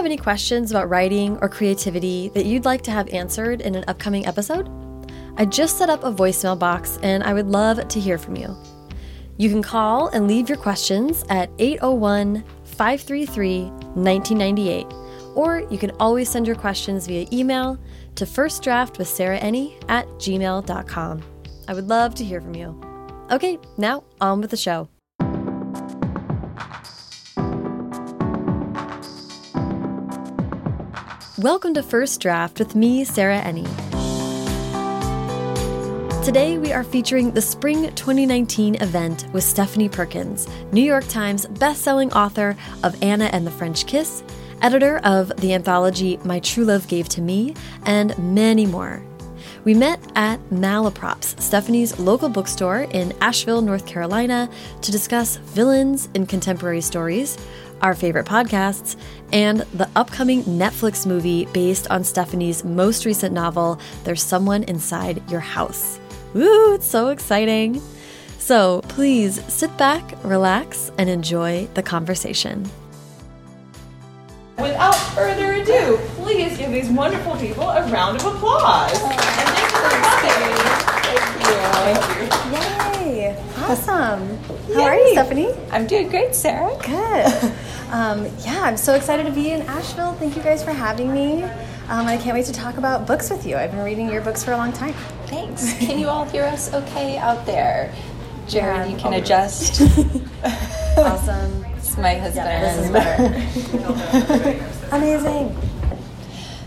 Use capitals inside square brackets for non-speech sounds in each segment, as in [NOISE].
have any questions about writing or creativity that you'd like to have answered in an upcoming episode? I just set up a voicemail box and I would love to hear from you. You can call and leave your questions at 801 533 1998, or you can always send your questions via email to firstdraftwithsarahenni at gmail.com. I would love to hear from you. Okay, now on with the show. Welcome to First Draft with me, Sarah Enni. Today, we are featuring the Spring 2019 event with Stephanie Perkins, New York Times bestselling author of Anna and the French Kiss, editor of the anthology My True Love Gave to Me, and many more. We met at Malaprop's, Stephanie's local bookstore in Asheville, North Carolina, to discuss villains in contemporary stories, our favorite podcasts, and the upcoming Netflix movie based on Stephanie's most recent novel, There's Someone Inside Your House. Woo, it's so exciting! So please sit back, relax, and enjoy the conversation. Without further ado, please give these wonderful people a round of applause. and thank you for coming. Yay! Awesome. How are you, Stephanie? I'm doing great, Sarah. Good. [LAUGHS] Um, yeah, I'm so excited to be in Asheville. Thank you guys for having me. Um, I can't wait to talk about books with you. I've been reading your books for a long time. Thanks. Can you all hear us okay out there? Jared, Yeah, you can I'll- adjust. [LAUGHS] Awesome. It's my husband. This is better. [LAUGHS] Amazing.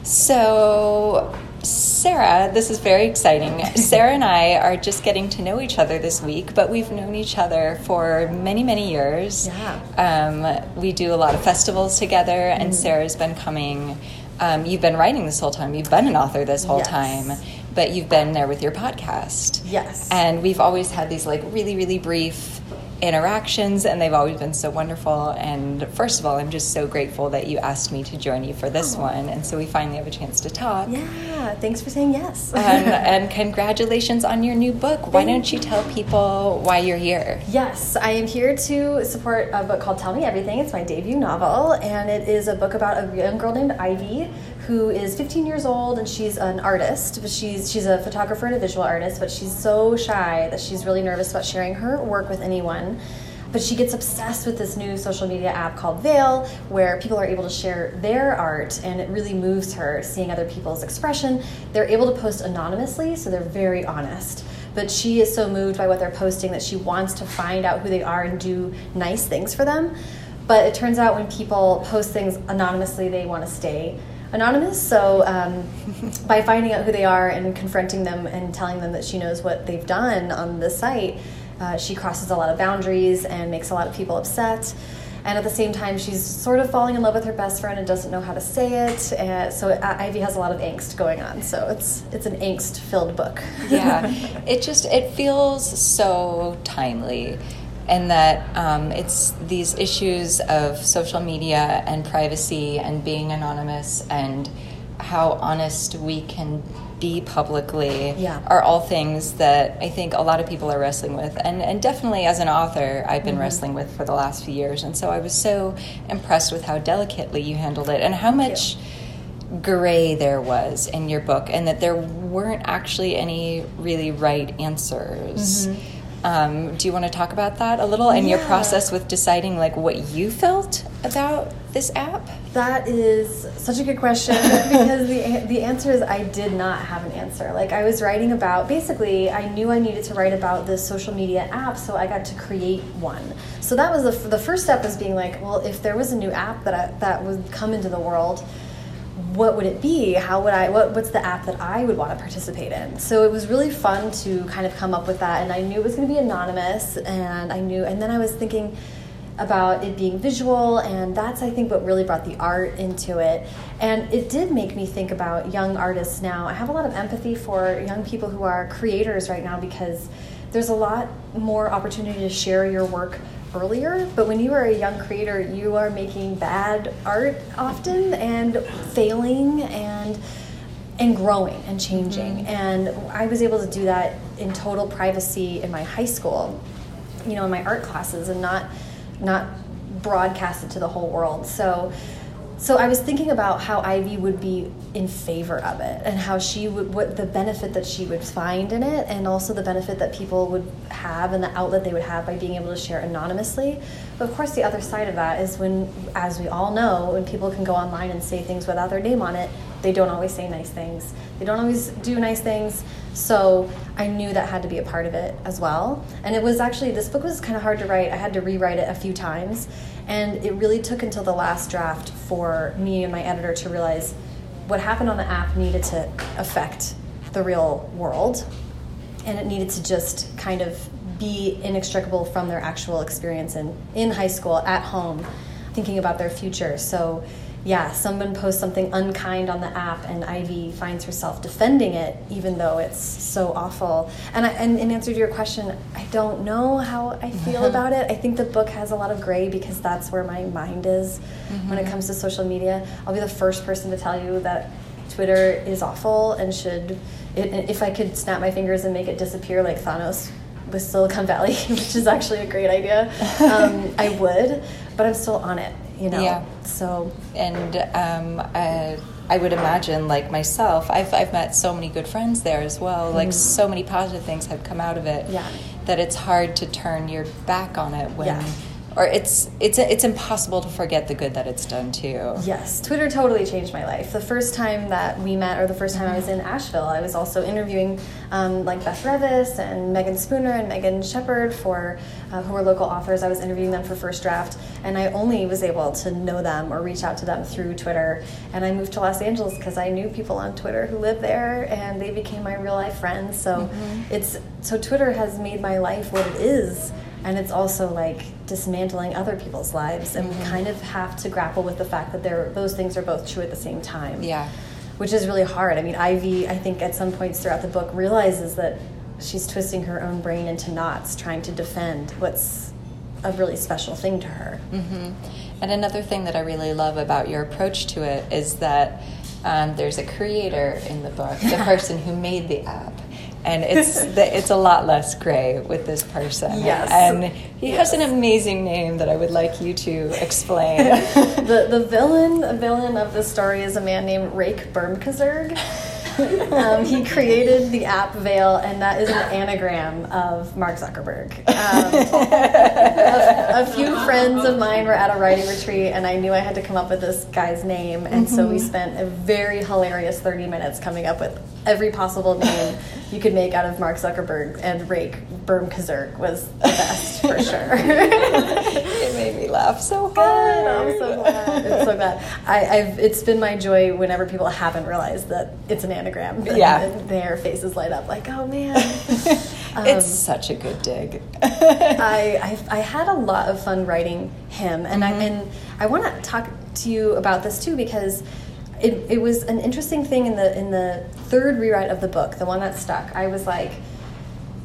So, Sarah, this is very exciting. Sarah and I are just getting to know each other this week, but we've known each other for many, many years. Yeah. Um, we do a lot of festivals together, and Mm. Sarah's been coming. Um, you've been writing this whole time. You've been an author this whole Yes. time, but you've been there with your podcast. Yes. And we've always had these like really, really brief interactions, and they've always been so wonderful. And first of all, I'm just so grateful that you asked me to join you for this oh. one, and so we finally have a chance to talk. Yeah, thanks for saying yes. [LAUGHS] And, and congratulations on your new book. Why don't you tell people why you're here? Yes, I am here to support a book called Tell Me Everything. It's my debut novel, and it is a book about a young girl named Ivy who is 15 years old and she's an artist. But she's she's a photographer and a visual artist, but she's so shy that she's really nervous about sharing her work with anyone. But she gets obsessed with this new social media app called Veil, where people are able to share their art, and it really moves her seeing other people's expression. They're able to post anonymously, so they're very honest but she is so moved by what they're posting that she wants to find out who they are and do nice things for them. But it turns out when people post things anonymously, they want to stay anonymous. So um, [LAUGHS] by finding out who they are and confronting them and telling them that she knows what they've done on the site, uh, she crosses a lot of boundaries and makes a lot of people upset. And at the same time, she's sort of falling in love with her best friend and doesn't know how to say it. Uh, so uh, Ivy has a lot of angst going on. So it's it's an angst-filled book. yeah [LAUGHS] it just it feels so timely and that um, it's these issues of social media and privacy and being anonymous and how honest we can be publicly Yeah. are all things that I think a lot of people are wrestling with. And, and definitely as an author, I've been wrestling with for the last few years. And so I was so impressed with how delicately you handled it and how much gray there was in your book, and that there weren't actually any really right answers. Um, do you want to talk about that a little and your process with deciding like what you felt about this app? That is such a good question [LAUGHS] because the the answer is I did not have an answer. Like I was writing about basically I knew I needed to write about this social media app, so I got to create one. So that was the, the first step was being like, well, if there was a new app that I, that would come into the world, what would it be? How would I? What, what's the app that I would want to participate in? So it was really fun to kind of come up with that, and I knew it was going to be anonymous, and I knew, and then I was thinking about it being visual, and that's I think what really brought the art into it, and it did make me think about young artists now. I have a lot of empathy for young people who are creators right now because there's a lot more opportunity to share your work earlier but when you are a young creator you are making bad art often and failing and and growing and changing. Mm-hmm. And i was able to do that in total privacy in my high school you know in my art classes and not not broadcast it to the whole world. So so I was thinking about how Ivy would be in favor of it and how she would what the benefit that she would find in it and also the benefit that people would have and the outlet they would have by being able to share anonymously. But of course the other side of that is when as we all know, when people can go online and say things without their name on it, they don't always say nice things. They don't always do nice things. So I knew that had to be a part of it as well. And it was actually this book was kind of hard to write. I had to rewrite it a few times and it really took until the last draft for me and my editor to realize what happened on the app needed to affect the real world. And it needed to just kind of be inextricable from their actual experience in, in high school, at home, thinking about their future. So yeah, someone posts something unkind on the app, and Ivy finds herself defending it, even though it's so awful. And, I, and in answer to your question, I don't know how I feel [LAUGHS] about it. I think the book has a lot of gray because that's where my mind is mm-hmm. when it comes to social media. I'll be the first person to tell you that Twitter is awful and should, it, if I could snap my fingers and make it disappear like Thanos with Silicon Valley, [LAUGHS] which is actually a great idea, [LAUGHS] um, I would, but I'm still on it you know. Yeah. So and um, I, I would imagine, like myself, I've I've met so many good friends there as well. Mm. Like so many positive things have come out of it. Yeah. That it's hard to turn your back on it when. Yeah or it's it's it's impossible to forget the good that it's done too. Yes, Twitter totally changed my life. The first time that we met, or the first time I was in Asheville, I was also interviewing um, like Beth Revis and Meagan Spooner and Megan Shepherd for uh, who were local authors. I was interviewing them for First Draft, and I only was able to know them or reach out to them through Twitter. And I moved to Los Angeles because I knew people on Twitter who lived there, and they became my real life friends. So mm -hmm. it's so Twitter has made my life what it is and it's also like dismantling other people's lives and mm-hmm. we kind of have to grapple with the fact that there those things are both true at the same time. Yeah. Which is really hard. I mean ivy i think at some points throughout the book realizes that she's twisting her own brain into knots trying to defend what's a really special thing to her. Mm-hmm. and another thing that i really love about your approach to it is that um, there's a creator in the book the [LAUGHS] person who made the app and it's [LAUGHS] the, it's a lot less gray with this person. Yes, and he yes. has an amazing name that I would like you to explain. [LAUGHS] the the villain the villain of the story is a man named Rake Burmkezerg. [LAUGHS] um, he created the app Veil, and that is an anagram of Mark Zuckerberg. Um, a, a, few friends of mine were at a writing retreat, and I knew I had to come up with this guy's name, and mm-hmm. so we mm-hmm. spent a very hilarious 30 minutes coming up with every possible name you could make out of Mark Zuckerberg, and Rake Burmkezerg was the best for sure. [LAUGHS] it made me laugh so hard. I'm so glad. It's so glad. I, have it's been my joy whenever people haven't realized that it's an anagram. Yeah, their faces light up like, oh man. [LAUGHS] Um, it's such a good dig. [LAUGHS] I, I, I had a lot of fun writing him, and mm-hmm. I and I want to talk to you about this too because it, it was an interesting thing in the in the third rewrite of the book, the one that stuck. I was like,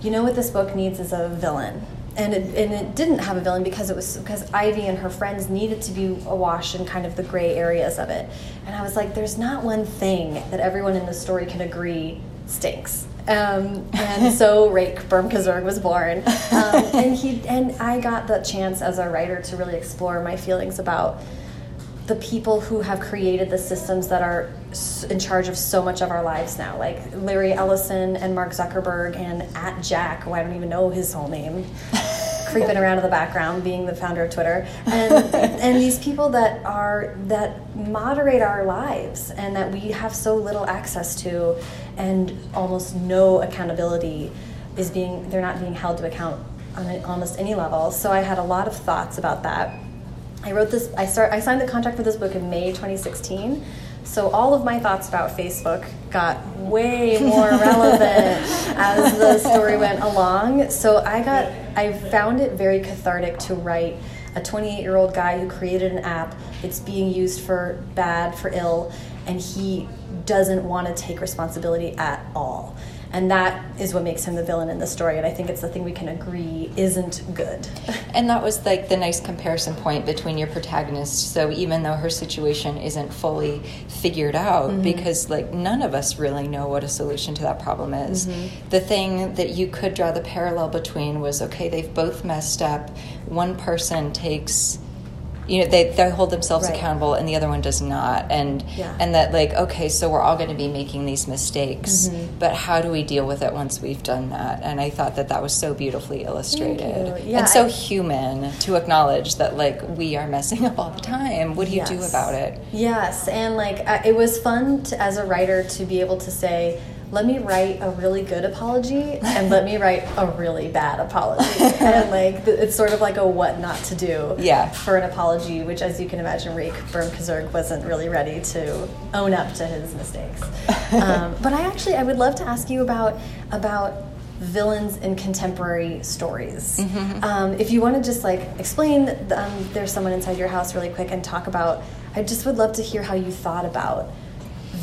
you know what this book needs is a villain. And it, and it didn't have a villain because it was because Ivy and her friends needed to be awash in kind of the gray areas of it. And I was like, there's not one thing that everyone in the story can agree stinks. Um, and [LAUGHS] so Rake Burmkezerg was born, um, and he and I got the chance as a writer to really explore my feelings about the people who have created the systems that are in charge of so much of our lives now, like Larry Ellison and Mark Zuckerberg and at Jack, who I don't even know his whole name, [LAUGHS] creeping around in the background, being the founder of Twitter, and [LAUGHS] and these people that are that moderate our lives and that we have so little access to, and almost no accountability is being they're not being held to account on almost any level. So I had a lot of thoughts about that I wrote this. I start. I signed the contract for this book in May 2016. So all of my thoughts about Facebook got way more [LAUGHS] relevant as the story went along. So I got. I found it very cathartic to write a 28 year old guy who created an app. It's being used for bad, for ill, and he doesn't want to take responsibility at all and that is what makes him the villain in the story and i think it's the thing we can agree isn't good [LAUGHS] and that was like the nice comparison point between your protagonist so even though her situation isn't fully figured out mm-hmm. because like none of us really know what a solution to that problem is mm-hmm. the thing that you could draw the parallel between was okay they've both messed up one person takes you know they, they hold themselves Right. accountable and the other one does not and Yeah. and that like okay so we're all going to be making these mistakes Mm-hmm. but how do we deal with it once we've done that and i thought that that was so beautifully illustrated. Yeah, and so I- human to acknowledge that like we are messing up all the time what do you do about it Yes, and like I, it was fun to, as a writer to be able to say, let me write a really good apology and let me write a really bad apology. [LAUGHS] and like it's sort of like a what not to do Yeah. for an apology, which as you can imagine, Reek Berm wasn't really ready to own up to his mistakes. [LAUGHS] um, but I actually I would love to ask you about about villains in contemporary stories. Um, if you want to just like explain, um, there's someone inside your house really quick and talk about. I just would love to hear how you thought about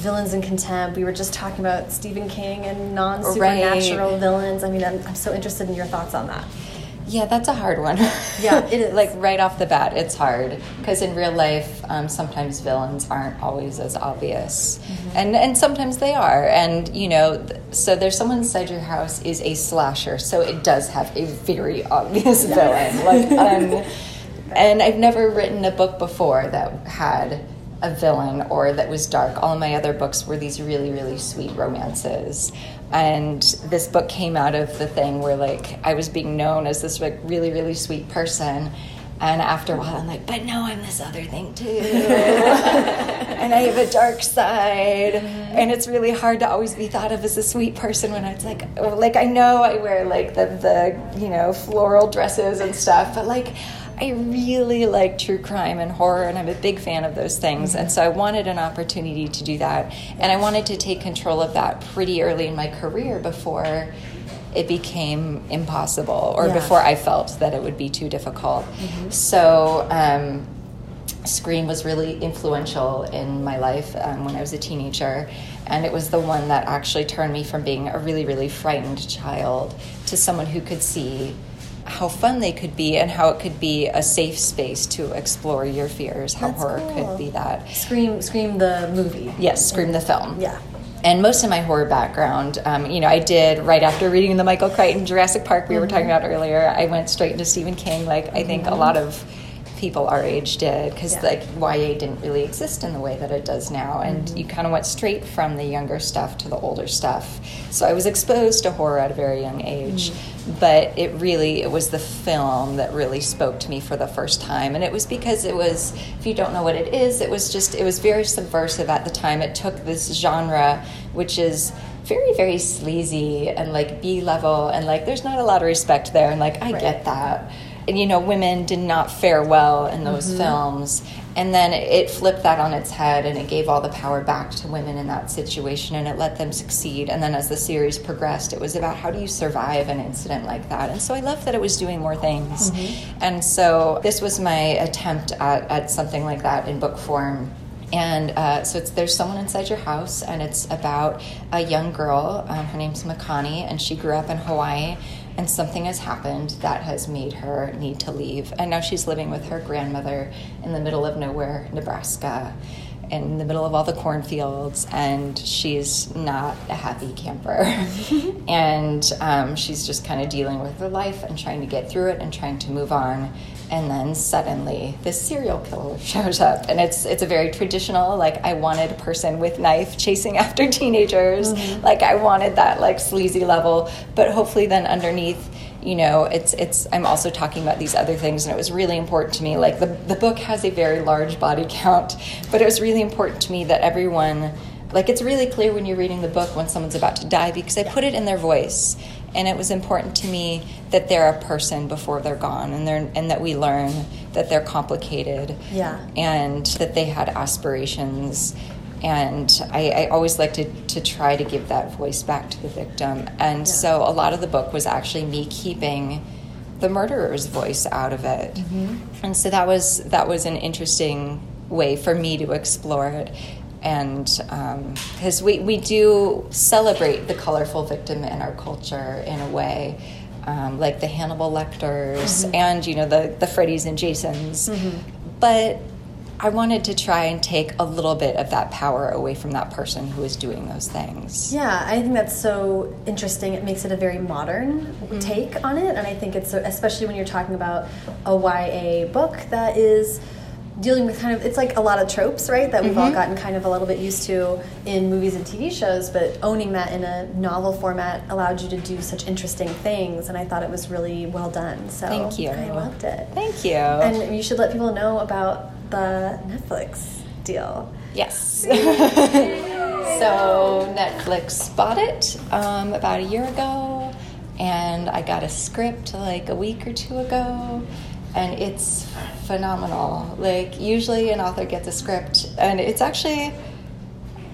villains in contempt. We were just talking about Stephen King and non supernatural Right. villains. I mean, I'm, I'm so interested in your thoughts on that. Yeah, that's a hard one. Yeah, it [LAUGHS] is. like right off the bat, it's hard because in real life, um, sometimes villains aren't always as obvious, Mm-hmm. and and sometimes they are. And you know, th- so there's someone inside your house is a slasher, so it does have a very obvious [LAUGHS] villain. Like, um, and I've never written a book before that had a villain or that was dark. All my other books were these really, really sweet romances. And this book came out of the thing where like I was being known as this like really, really sweet person. And after a while, I'm like, but no, I'm this other thing too. [LAUGHS] and I have a dark side. And it's really hard to always be thought of as a sweet person when it's like, oh, like I know I wear like the, the, you know, floral dresses and stuff, but like, I really like true crime and horror, and I'm a big fan of those things. And so I wanted an opportunity to do that. And I wanted to take control of that pretty early in my career before it became impossible or Yeah. before I felt that it would be too difficult. So, um, Scream was really influential in my life um, when I was a teenager, and it was the one that actually turned me from being a really, really frightened child to someone who could see how fun they could be and how it could be a safe space to explore your fears, how That's horror cool. could be that. Scream, Scream the movie. Yes, Scream the film. Yeah. And most of my horror background, um, you know, I did right after reading the Michael Crichton Jurassic Park we were talking mm-hmm. about earlier. I went straight into Stephen King, like I think a mm-hmm. lot of people our age did, because Yeah. like YA didn't really exist in the way that it does now, and mm-hmm. you kind of went straight from the younger stuff to the older stuff. So I was exposed to horror at a very young age, but it really it was the film that really spoke to me for the first time, and it was because it was, if you don't know what it is, it was just it was very subversive at the time. It took this genre, which is very very sleazy and like B level, and like there's not a lot of respect there, and like I Right. get that and, you know, women did not fare well in those Mm-hmm. films. And then it flipped that on its head and it gave all the power back to women in that situation and it let them succeed. And then as the series progressed, it was about how do you survive an incident like that. And so I loved that it was doing more things. Mm-hmm. And so this was my attempt at, at something like that in book form. And uh, so it's, there's someone inside your house, and it's about a young girl. Um, her name's Makani, and she grew up in Hawaii. And something has happened that has made her need to leave. And now she's living with her grandmother in the middle of nowhere, Nebraska, in the middle of all the cornfields. And she's not a happy camper. [LAUGHS] and um, she's just kind of dealing with her life and trying to get through it and trying to move on and then suddenly this serial killer [LAUGHS] shows up. And it's it's a very traditional like i wanted a person with knife chasing [LAUGHS] after teenagers. Mm-hmm. Like i wanted that like sleazy level. But hopefully then underneath you know it's it's i'm also talking about these other things. And it was really important to me like the, the book has a very large body [LAUGHS] count. But it was really important to me that everyone like it's really clear when you're reading the book when someone's about to die because i put it in their voice and it was important to me that they're a person before they're gone and they're and that we learn that they're complicated. Yeah. and that they had aspirations. And I, I always like to, to try to give that voice back to the victim. And so a lot of the book was actually me keeping the murderer's voice out of it. Mm-hmm. And so that was that was an interesting way for me to explore it and um, because we, we do celebrate the colorful victim in our culture in a way um, like the hannibal lecters mm-hmm. and you know the, the freddys and jasons. Mm-hmm. But i wanted to try and take a little bit of that power away from that person who is doing those things. Yeah, I think that's so interesting. It makes it a very modern mm-hmm. take on it, and I think it's so, especially when you're talking about a YA book that is dealing with kind of it's like a lot of tropes right that we've all gotten kind of a little bit used to in movies and tv shows but owning that in a novel format allowed you to do such interesting things and i thought it was really well done so Thank you. i loved it Thank you. and you should let people know about the netflix deal Yes. [LAUGHS] [LAUGHS] so Netflix bought it um, about a year ago, and I got a script like a week or two ago, and it's phenomenal. Like, usually an author gets a script, and it's actually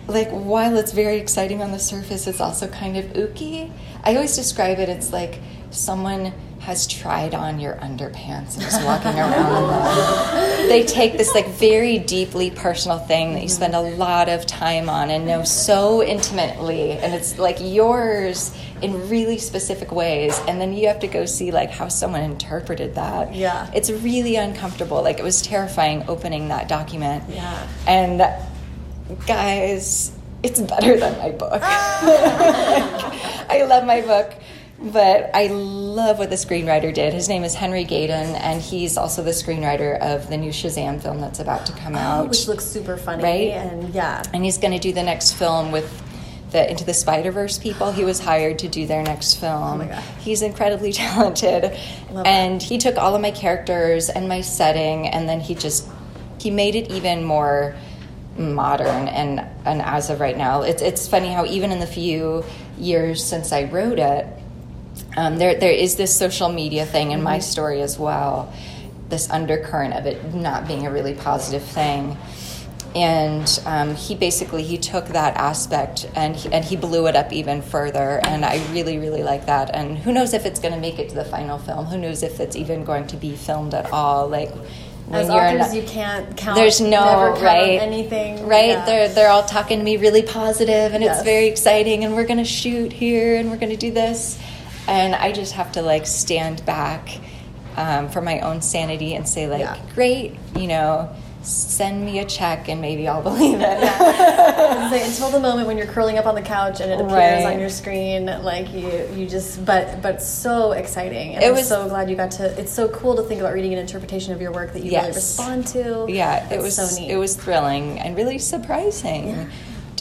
like while it's very exciting on the surface, it's also kind of ooky. I always describe it. It's like someone has tried on your underpants and is walking around. They take this like very deeply personal thing that you mm-hmm. spend a lot of time on and know so intimately, and it's like yours in really specific ways, and then you have to go see like how someone interpreted that. Yeah. it's really uncomfortable. Like it was terrifying opening that document. Yeah. and guys, it's better than my book. [LAUGHS] [LAUGHS] I love my book, but I love what the screenwriter did. His name is Henry Gayden, and he's also the screenwriter of the new Shazam film that's about to come oh, out. Oh, which looks super funny Right? and yeah and he's going to do the next film with the Into the Spider Verse people. He was hired to do their next film. Oh my God. He's incredibly [LAUGHS] talented, Love and he took all of my characters and my setting, and then he just he made it even more modern. And and as of right now, it's it's funny how even in the few years since I wrote it, um, there there is this social media thing in my story as well, this undercurrent of it not being a really positive thing. And um, he basically he took that aspect and he, and he blew it up even further. And I really really like that. And who knows if it's going to make it to the final film? Who knows if it's even going to be filmed at all? Like as you're in authors a- you can't count there's no right anything right yeah. they're they're all talking to me really positive and Yes. it's very exciting and we're gonna shoot here and we're gonna do this and i just have to like stand back um, for my own sanity and say like Yeah. great you know send me a check and maybe i'll [LAUGHS] believe it It's like, until the moment when you're curling up on the couch and it appears Right. on your screen, like you, you just, but, but so exciting. And It I'm was- so glad you got to. It's so cool to think about reading an interpretation of your work that you really Yes. respond to. yeah it was so neat. it was thrilling and really surprising Yeah.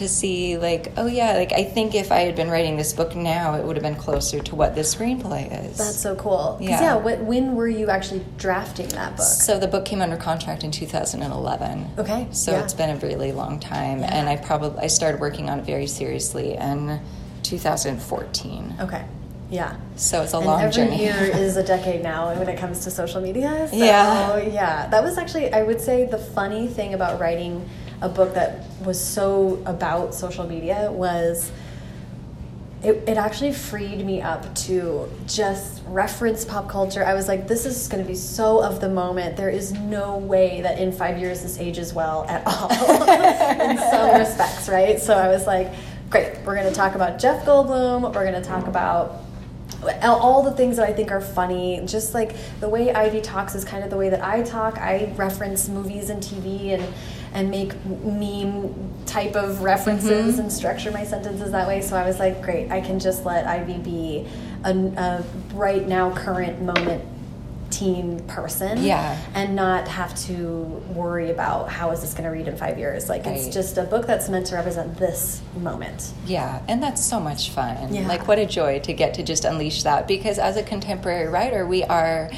To see like oh yeah like i think if i had been writing this book now it would have been closer to what this screenplay is That's so cool Yeah. yeah. wh- when were you actually drafting that book? So the book came under contract in 2011. Okay, So yeah. it's been a really long time, Yeah. and I probably I started working on it very seriously in 2014. Okay. Yeah. So it's a and long every journey. year is a [LAUGHS] decade now when it comes to social media. So, Yeah. yeah. That was actually, I would say, the funny thing about writing a book that was so about social media was it, it actually freed me up to just reference pop culture. I was like, this is going to be so of the moment. There is no way that in five years this ages well at all [LAUGHS] in some respects, right? So I was like, great, we're going to talk about Jeff Goldblum. We're going to talk about all the things that I think are funny. Just like the way Ivy talks is kind of the way that I talk. I reference movies and TV and and make meme type of references mm-hmm. and structure my sentences that way. So I was like, great, I can just let Ivy be a, a right now current moment teen person Yeah. and not have to worry about how is this going to read in five years like Right. it's just a book that's meant to represent this moment Yeah, and that's so much fun. Yeah. Like, what a joy to get to just unleash that because as a contemporary writer, we are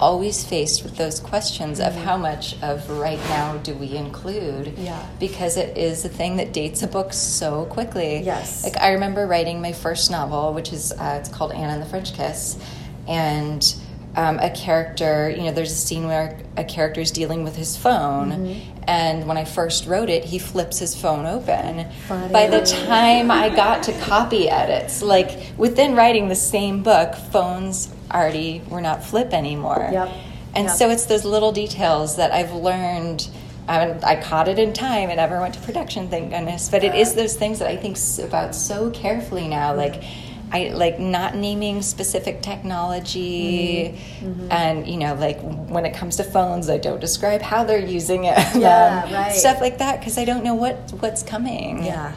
always faced with those questions of how much of right now do we include Mm-hmm. Yeah. because it is a thing that dates a book so quickly Yes. like i remember writing my first novel which is uh, it's called anna and the french kiss and um, a character you know there's a scene where a character is dealing with his phone Mm-hmm. and when i first wrote it he flips his phone open Funny. by the time I got to copy edits, like within writing the same book, phones already were not flip anymore. Yep. And Yep. so it's those little details that I've learned. Um, I caught it in time. It never went to production, thank goodness. But it is those things that I think about so carefully now. Like, I like not naming specific technology, Mm-hmm. and you know, like when it comes to phones, I don't describe how they're using it. Yeah, um, right. Stuff like that because I don't know what what's coming. yeah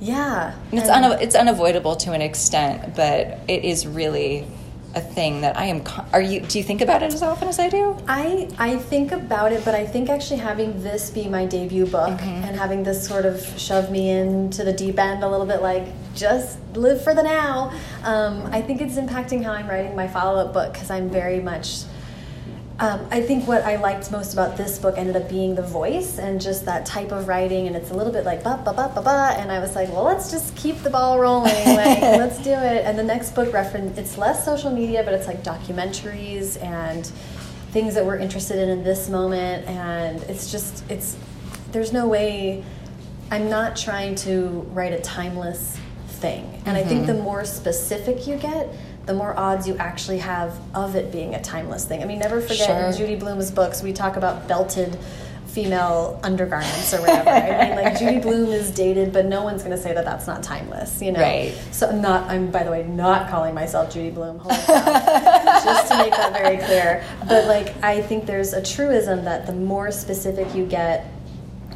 yeah And it's, And- una- it's unavoidable to an extent, but it is really a thing that I am. Are you? Do you think about it as often as I do? I I think about it, but I think actually having this be my debut book mm-hmm. and having this sort of shove me into the deep end a little bit, like just live for the now. Um, I think it's impacting how I'm writing my follow up book because I'm very much um, I think what I liked most about this book ended up being the voice and just that type of writing, and it's a little bit like ba ba ba ba ba, and I was like, well, let's just keep the ball rolling, like [LAUGHS] let's do it. And the next book reference, it's less social media, but it's like documentaries and things that we're interested in in this moment, and it's just it's there's no way. I'm not trying to write a timeless thing, and mm -hmm. I think the mm-hmm. more specific you get the more odds you actually have of it being a timeless thing. I mean, never forget sure. in Judy Blume's books, we talk about belted female undergarments or whatever. I mean, like [LAUGHS] Judy Blume is dated, but no one's going to say that that's not timeless, you know? Right. So I'm not, I'm, by the way, not calling myself Judy Blume, [LAUGHS] just to make that very clear. But like, I think there's a truism that the more specific you get,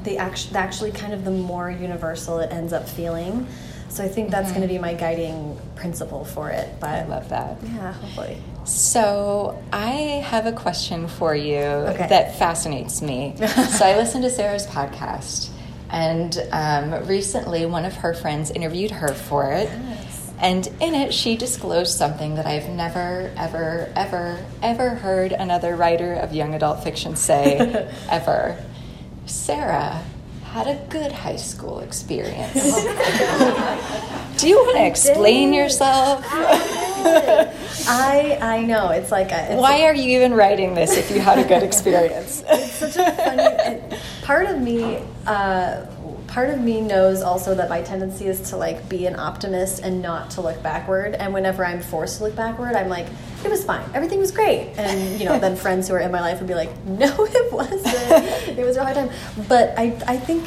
the actually, actually kind of the more universal it ends up feeling. So I think that's mm -hmm. going to be my guiding principle for it. But I love that. Yeah, hopefully. So I have a question for you okay. that fascinates me. so I [LAUGHS] listened to Sarah's podcast, and um, recently one of her friends interviewed her for it. Yes. And in it, she disclosed something that I've never, ever, ever, ever heard another writer of young adult fiction say, [LAUGHS] ever. Sarah had a good high school experience. Do you want to explain yourself? I I know it's like a, it's why a, are you even writing this if you had a good experience? it's such a funny part of me. Uh, part of me knows also that my tendency is to like be an optimist and not to look backward. And whenever I'm forced to look backward, I'm like, it was fine, everything was great. And you know, then friends who are in my life would be like, [LAUGHS] no, it wasn't. it was a hard time. But I I think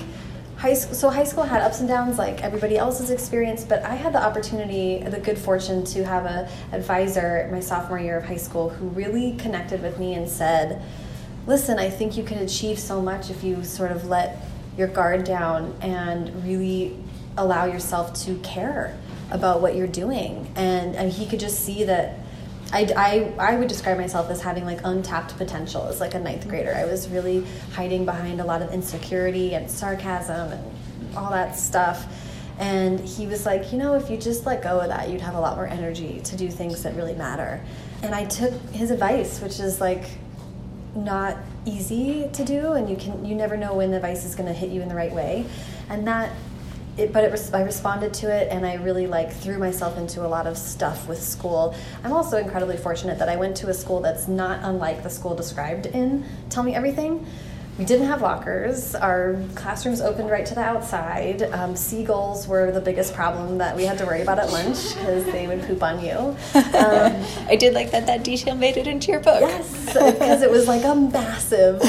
high school so high school had ups and downs like everybody else's experience but i had the opportunity the good fortune to have a advisor my sophomore year of high school who really connected with me and said listen i think you can achieve so much if you sort of let your guard down and really allow yourself to care about what you're doing and, and he could just see that I, I, I would describe myself as having like untapped potential as like a ninth grader. I was really hiding behind a lot of insecurity and sarcasm and all that stuff. And he was like, you know, if you just let go of that, you'd have a lot more energy to do things that really matter. And I took his advice, which is like not easy to do, and you can you never know when the advice is going to hit you in the right way. And that it, but it, I responded to it and I really like threw myself into a lot of stuff with school. I'm also incredibly fortunate that I went to a school that's not unlike the school described in Tell Me Everything. We didn't have lockers. Our classrooms opened right to the outside. Um, seagulls were the biggest problem that we had to worry about at lunch because they would poop on you. [LAUGHS] Um, I did like that that detail made it into your book. Yes, because it was like a massive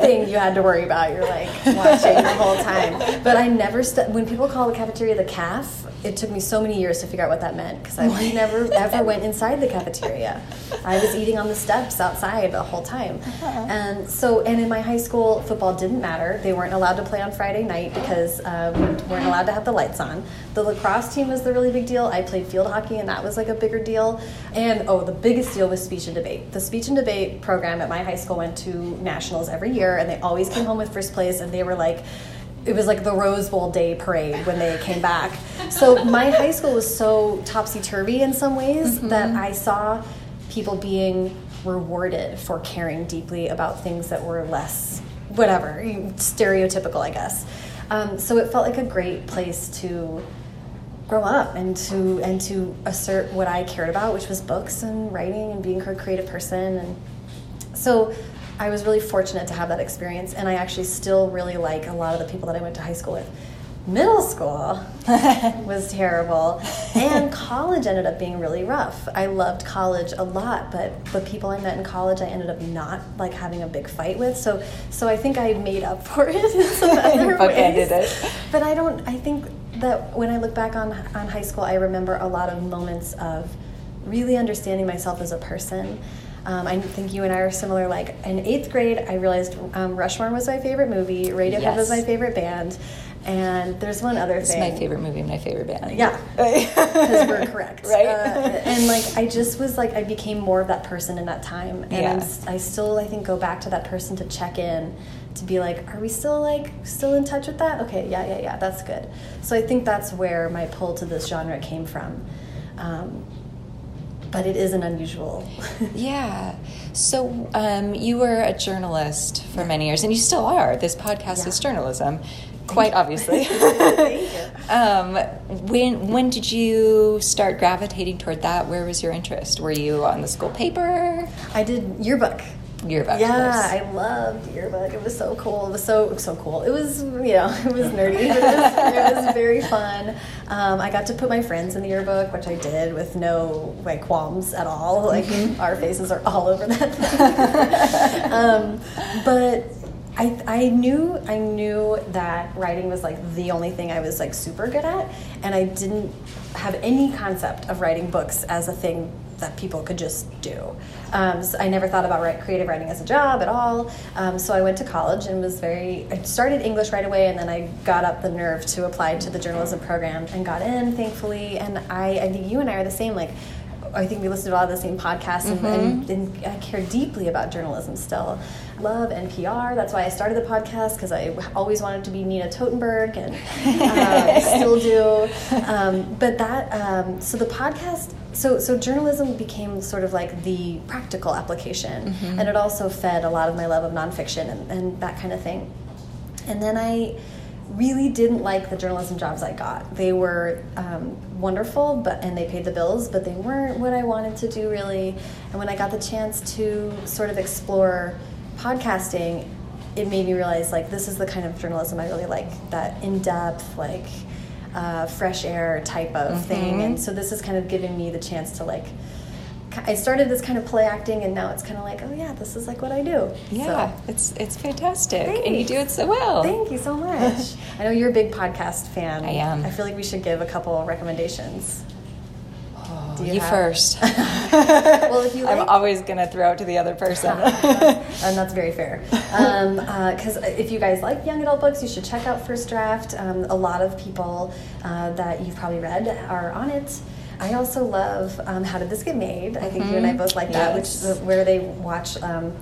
thing you had to worry about. You're like watching the whole time. But I never, when people call the cafeteria the calf, it took me so many years to figure out what that meant because I never ever went inside the cafeteria. I was eating on the steps outside the whole time. Uh -huh. And so, and in my high school, football didn't matter. They weren't allowed to play on Friday night because uh, we weren't allowed to have the lights on. The lacrosse team was the really big deal. I played field hockey, and that was like a bigger deal. And oh, the biggest deal was speech and debate. The speech and debate program at my high school went to nationals every year, and they always came home with first place, and they were like, it was like the Rose Bowl day parade when they came back. So my high school was so topsy turvy in some ways mm -hmm. that I saw people being rewarded for caring deeply about things that were less, whatever, stereotypical, I guess. Um, so it felt like a great place to grow up and to and to assert what I cared about, which was books and writing and being a creative person. And so I was really fortunate to have that experience, and I actually still really like a lot of the people that I went to high school with. Middle school [LAUGHS] was terrible, and college ended up being really rough. I loved college a lot, but the people I met in college, I ended up not like having a big fight with. So, so I think I made up for it in some [LAUGHS] other ways. It. But I don't. I think that when I look back on on high school, I remember a lot of moments of really understanding myself as a person um, I think you and I are similar. Like in eighth grade, I realized um, Rushmore was my favorite movie, Radiohead yes. was my favorite band, And there's one other It's thing. my favorite movie, my favorite band. Yeah, [LAUGHS] because we're correct, Right. Uh, [LAUGHS] and like I just was like I became more of that person in that time, and Yeah. I still I think go back to that person to check in, to be like, are we still like still in touch with that? Okay, yeah, yeah, yeah, that's good. So I think that's where my pull to this genre came from, um, but it is an unusual. [LAUGHS] Yeah. So um, you were a journalist for many years, and you still are. This podcast Yeah. is journalism, quite obviously. [LAUGHS] Thank you. [LAUGHS] um, when when did you start gravitating toward that? Where was your interest? Were you on the school paper? I did yearbook. Yearbook. Yeah. I loved yearbook. It was so cool. It was so so cool. It was you know [LAUGHS] it was nerdy, but it was, it was very fun. Um, I got to put my friends in the yearbook, which I did with no like qualms at all. [LAUGHS] Like our faces are all over that thing. [LAUGHS] um, but I, I knew I knew that writing was like the only thing I was like super good at, and I didn't have any concept of writing books as a thing that people could just do. Um, so I never thought about write, creative writing as a job at all. Um, so I went to college and was very. I started English right away, and then I got up the nerve to apply to the journalism program and got in, thankfully. And I, I think you and I are the same. Like I think we listen to a lot of the same podcasts, and, and, and I care deeply about journalism still. Love NPR. That's why I started the podcast because I always wanted to be Nina Totenberg, and uh, still do. Um, but that, um, so the podcast, so so journalism became sort of like the practical application, and it also fed a lot of my love of nonfiction and, and that kind of thing. And then I really didn't like the journalism jobs I got. They were um, wonderful, but and they paid the bills, but they weren't what I wanted to do really. And when I got the chance to sort of explore podcasting, it made me realize like this is the kind of journalism I really like. That in depth, like uh, fresh air type of thing. And so this is kind of giving me the chance to like. I started this kind of play acting, and now it's kind of like, oh yeah, this is like what I do. Yeah, So- it's it's fantastic, and you do it so well. Thank you so much. [LAUGHS] I know you're a big podcast fan. I am. I feel like we should give a couple recommendations. Oh, you you first. [LAUGHS] Well, if you [LAUGHS] I'm always gonna throw it to the other person. and that's very fair. Because if you guys like young adult books, you should check out First Draft. Um, a lot of people uh, that you've probably read are on it. I also love um, How Did This Get Made? I think you and I both like that, which is where they watch. Um,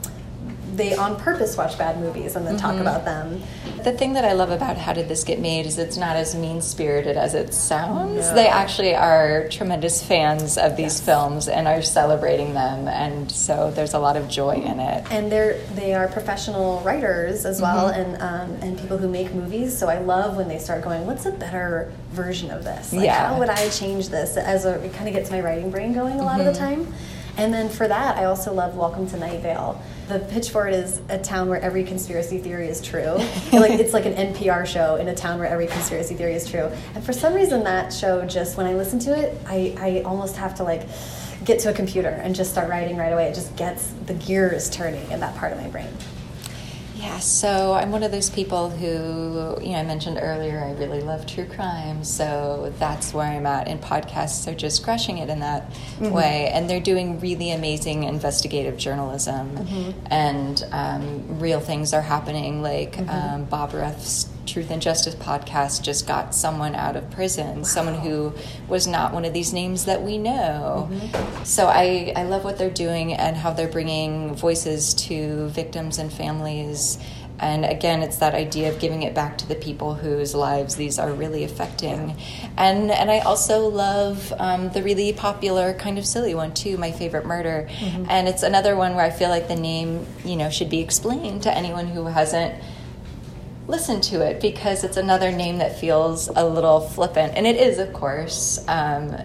they on purpose watch bad movies and then talk mm-hmm. about them. The thing that I love about How Did This Get Made is it's not as mean spirited as it sounds. No. They actually are tremendous fans of these films and are celebrating them, and so there's a lot of joy in it. and they're they are professional writers as well mm-hmm. and um, and people who make movies so i love when they start going what's a better version of this like Yeah. how would i change this as a it kind of gets my writing brain going a lot of the mm-hmm. time and then for that i also love welcome to night vale the pitch for it is a town where every conspiracy theory is true [LAUGHS] like it's like an npr show in a town where every conspiracy theory is true and for some reason that show just when i listen to it i, I almost have to like get to a computer and just start writing right away. It just gets the gears turning in that part of my brain. Yeah, so I'm one of those people who, you know, I mentioned earlier, I really love true crime. So that's where I'm at. And podcasts are just crushing it in that way. And they're doing really amazing investigative journalism. And um, real things are happening. Like um, Bob Ruff's Truth and Justice podcast just got someone out of prison, someone who was not one of these names that we know. So I, I love what they're doing and how they're bringing voices to victims and families. And again, it's that idea of giving it back to the people whose lives these are really affecting. And and I also love um, the really popular kind of silly one too, My Favorite Murder. And it's another one where I feel like the name, you know, should be explained to anyone who hasn't listen to it because it's another name that feels a little flippant. And it is, of course. Um,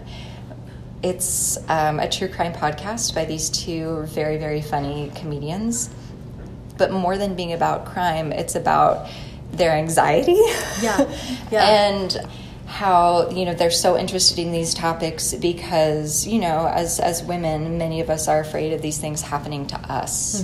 it's um, a true crime podcast by these two very, very funny comedians. But more than being about crime, it's about their anxiety. Yeah, [LAUGHS] yeah. and how you know they're so interested in these topics because you know as as women many of us are afraid of these things happening to us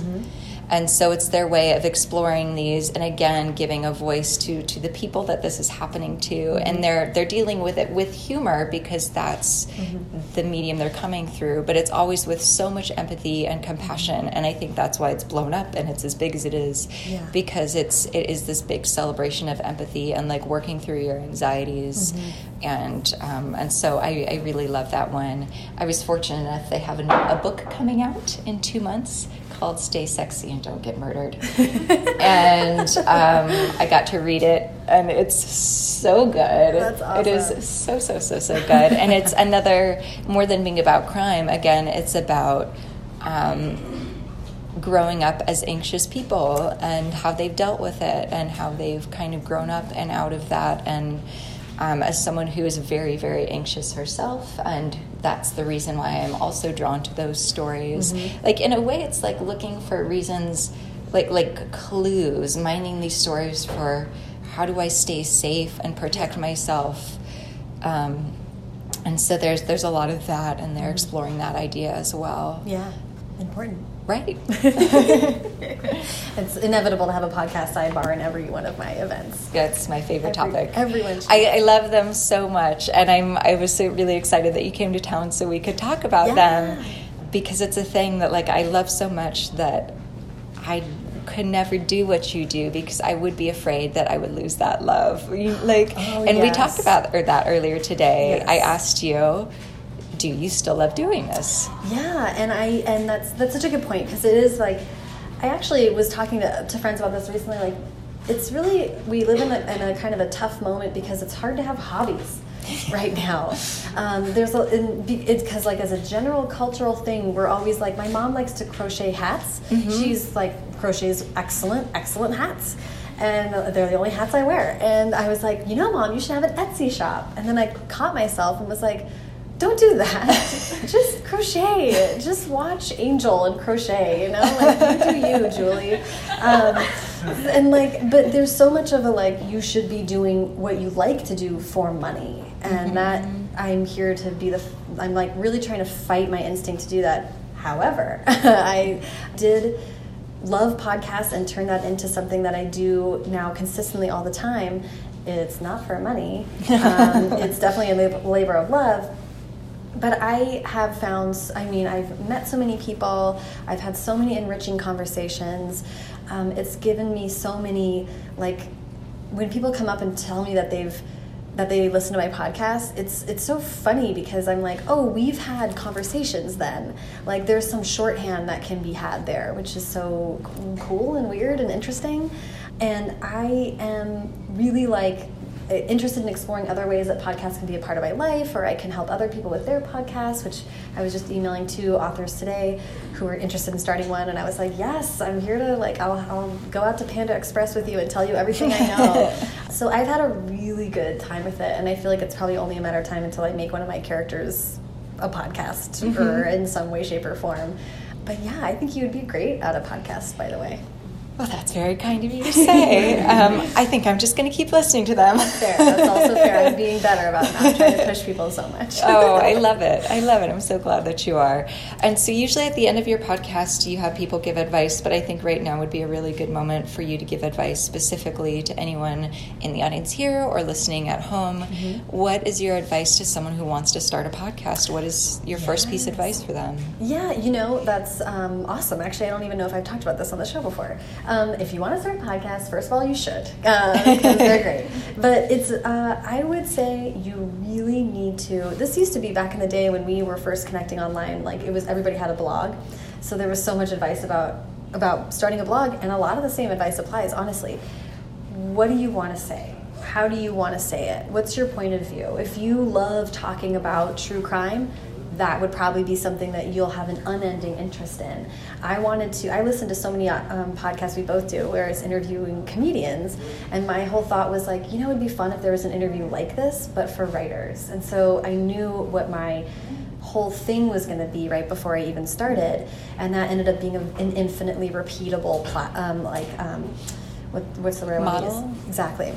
and so it's their way of exploring these and again giving a voice to to the people that this is happening to mm-hmm. and they're they're dealing with it with humor because that's mm-hmm. the medium they're coming through but it's always with so much empathy and compassion and i think that's why it's blown up and it's as big as it is yeah. because it's it is this big celebration of empathy and like working through your anxieties mm-hmm. and um, and so I, I really love that one i was fortunate enough they have a, a book coming out in two months called Stay Sexy and Don't Get Murdered. [LAUGHS] and um, I got to read it, and it's so good. That's awesome. It is so, so, so, so good. and it's another, more than being about crime, again, it's about. Um, growing up as anxious people and how they've dealt with it and how they've kind of grown up and out of that and um, as someone who is very, very anxious herself, and that's the reason why I'm also drawn to those stories. Mm-hmm. Like in a way, it's like looking for reasons, like like clues, mining these stories for how do I stay safe and protect myself. Um, and so there's there's a lot of that, and they're mm-hmm. exploring that idea as well. Yeah, important. Right. [LAUGHS] [LAUGHS] it's inevitable to have a podcast sidebar in every one of my events. That's my favorite every, topic. Everyone. I, I, love them so much, and I'm I was so really excited that you came to town so we could talk about yeah. them because it's a thing that like I love so much that I could never do what you do because I would be afraid that I would lose that love. Like, oh, and yes. we talked about that earlier today. Yes. I asked you do you still love doing this? Yeah, and I and that's that's such a good point because it is like I actually was talking to, to friends about this recently. Like, it's really we live in a, in a kind of a tough moment because it's hard to have hobbies [LAUGHS] right now. Um, there's a, it's because like as a general cultural thing, we're always like my mom likes to crochet hats. Mm -hmm. She's like crochets excellent, excellent hats. And they're the only hats I wear. And I was like, you know, mom, you should have an Etsy shop. And then I caught myself and was like, don't do that. [LAUGHS] just crochet. Just watch Angel and crochet. You know, like you do you, Julie. Um, and like, but there's so much of a like you should be doing what you like to do for money, and mm-hmm. that I'm here to be the. I'm like really trying to fight my instinct to do that. However, [LAUGHS] I did love podcasts and turn that into something that I do now consistently all the time. It's not for money. [LAUGHS] Um, it's definitely a labor of love, but I have found, I mean, I've met so many people, I've had so many enriching conversations. Um, it's given me so many, like, when people come up and tell me that they've, that they listen to my podcast, it's it's so funny because I'm like, oh, we've had conversations then. Like there's some shorthand that can be had there, which is so cool and weird and interesting. And I am really like interested in exploring other ways that podcasts can be a part of my life or I can help other people with their podcasts, which I was just emailing two authors today who were interested in starting one. And I was like, yes, I'm here to like, I'll, I'll go out to Panda Express with you and tell you everything I know. [LAUGHS] so I've had a really good time with it. And I feel like it's probably only a matter of time until I make one of my characters a podcast mm -hmm. or in some way, shape, or form. But yeah, I think you would be great at a podcast, by the way. Well, that's very kind of you to say. [LAUGHS] um, I think I'm just going to keep listening to them. fair. That's also fair. I'm being [LAUGHS] better about not trying to push people so much. oh, I [LAUGHS] love it. I love it. I'm so glad that you are. And so, usually at the end of your podcast, you have people give advice, but I think right now would be a really good moment for you to give advice specifically to anyone in the audience here or listening at home. Mm-hmm. What is your advice to someone who wants to start a podcast? What is your yes. first piece of advice for them? Yeah, you know, that's um, awesome. Actually, I don't even know if I've talked about this on the show before. Um, if you want to start a podcast, first of all, you should because uh, they're [LAUGHS] great. But it's, uh, I would say you really need to. This used to be back in the day when we were first connecting online. Like it was, everybody had a blog, so there was so much advice about about starting a blog, and a lot of the same advice applies. Honestly, what do you want to say? How do you want to say it? What's your point of view? If you love talking about true crime, that would probably be something that you'll have an unending interest in. I wanted to, I listened to so many um, podcasts we both do where it's interviewing comedians, and my whole thought was like, you know, it'd be fun if there was an interview like this, but for writers. And so I knew what my whole thing was going to be right before I even started, and that ended up being a, an infinitely repeatable, um, like, um, what, what's the word? Model? Exactly.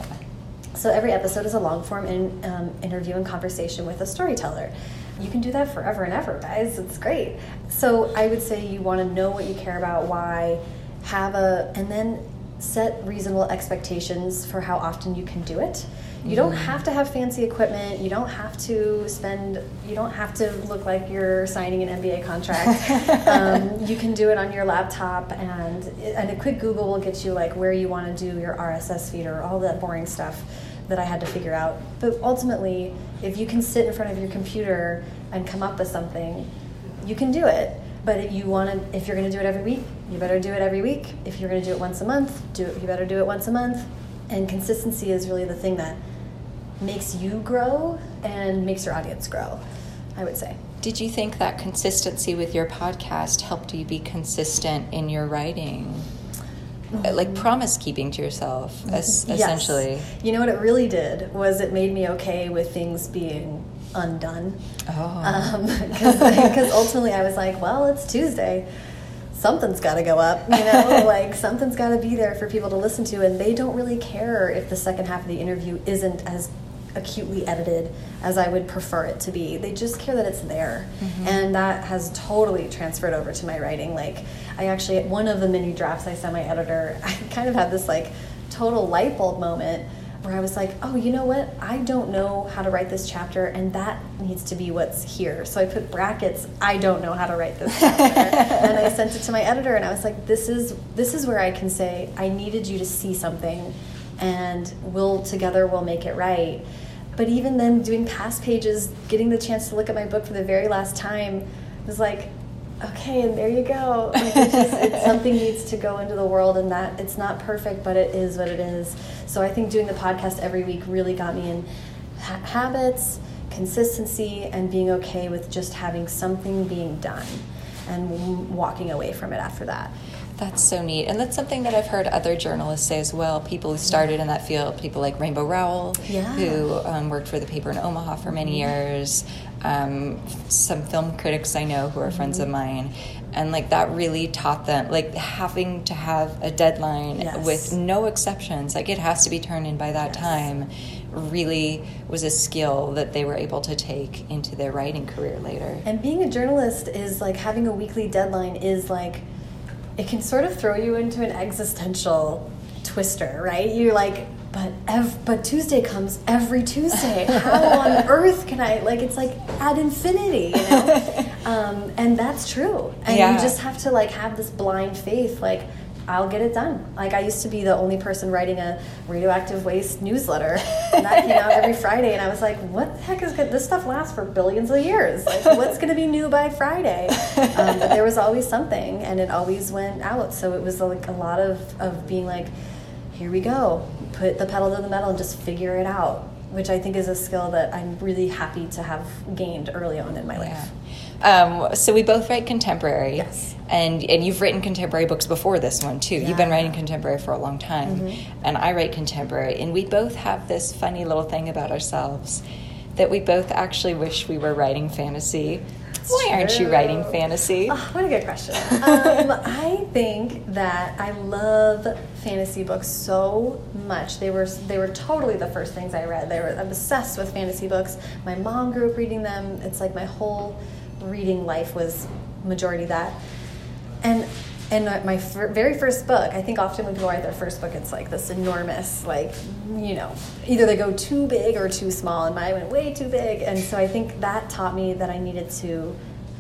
So every episode is a long form in, um, interview and conversation with a storyteller you can do that forever and ever, guys. It's great. So I would say you want to know what you care about, why, have a and then set reasonable expectations for how often you can do it you don't have to have fancy equipment. You don't have to spend. You don't have to look like you're signing an NBA contract. [LAUGHS] um, you can do it on your laptop, and and a quick Google will get you like where you want to do your RSS feed or all that boring stuff that I had to figure out. But ultimately, if you can sit in front of your computer and come up with something, you can do it. But if you want to, if you're going to do it every week, you better do it every week. If you're going to do it once a month, do it. You better do it once a month. And consistency is really the thing that makes you grow and makes your audience grow, I would say. Did you think that consistency with your podcast helped you be consistent in your writing? Mm-hmm. Like promise keeping to yourself, es- yes. essentially. You know what it really did was it made me okay with things being undone. Oh. Because um, [LAUGHS] ultimately I was like, well, it's Tuesday something's got to go up, you know, [LAUGHS] like something's got to be there for people to listen to, and they don't really care if the second half of the interview isn't as acutely edited as I would prefer it to be. They just care that it's there. Mm-hmm. And that has totally transferred over to my writing. Like, I actually, at one of the mini drafts I sent my editor, [LAUGHS] I kind of had this like total light bulb moment where I was like, oh, you know what? I don't know how to write this chapter, and that needs to be what's here. So I put brackets. I don't know how to write this chapter, [LAUGHS] and I sent it to my editor, and I was like, this is this is where I can say I needed you to see something, and we'll together we'll make it right. But even then, doing past pages, getting the chance to look at my book for the very last time was like, okay, and there you go. Like just, [LAUGHS] something needs to go into the world, and that it's not perfect, but it is what it is. So I think doing the podcast every week really got me in ha habits, consistency, and being okay with just having something being done and walking away from it after that. That's so neat. And that's something that I've heard other journalists say as well. People who started in that field, people like Rainbow Rowell, yeah. who um, worked for the paper in Omaha for many mm-hmm. years, um, some film critics I know who are friends mm-hmm. of mine. And like that really taught them, like having to have a deadline yes. with no exceptions, like it has to be turned in by that yes. time, really was a skill that they were able to take into their writing career later. And being a journalist is like having a weekly deadline is like, it can sort of throw you into an existential twister, right? You're like, but ev- but Tuesday comes every Tuesday. How [LAUGHS] on earth can I like? It's like ad infinity, you know. [LAUGHS] um, and that's true. And yeah. you just have to like have this blind faith, like I'll get it done. Like I used to be the only person writing a radioactive waste newsletter, and that came out every Friday. And I was like, "What the heck is good? This stuff lasts for billions of years. Like, what's going to be new by Friday?" [LAUGHS] Um, but there was always something, and it always went out. So it was like a lot of of being like, "Here we go. Put the pedal to the metal and just figure it out." Which I think is a skill that I'm really happy to have gained early on in my life. Yeah. Um, so we both write contemporary. Yes. And and you've written contemporary books before this one too. Yeah. You've been writing contemporary for a long time. Mm-hmm. And I write contemporary. And we both have this funny little thing about ourselves that we both actually wish we were writing fantasy. It's Why true. aren't you writing fantasy? Oh, what a good question. um, [LAUGHS] I think that I love fantasy books so much. They were they were totally the first things I read. They were I'm obsessed with fantasy books. My mom grew up reading them. It's like my whole reading life was majority that. And and my very first book, I think often when people write their first book, it's like this enormous, like, you know, either they go too big or too small, and mine went way too big. And so I think that taught me that I needed to,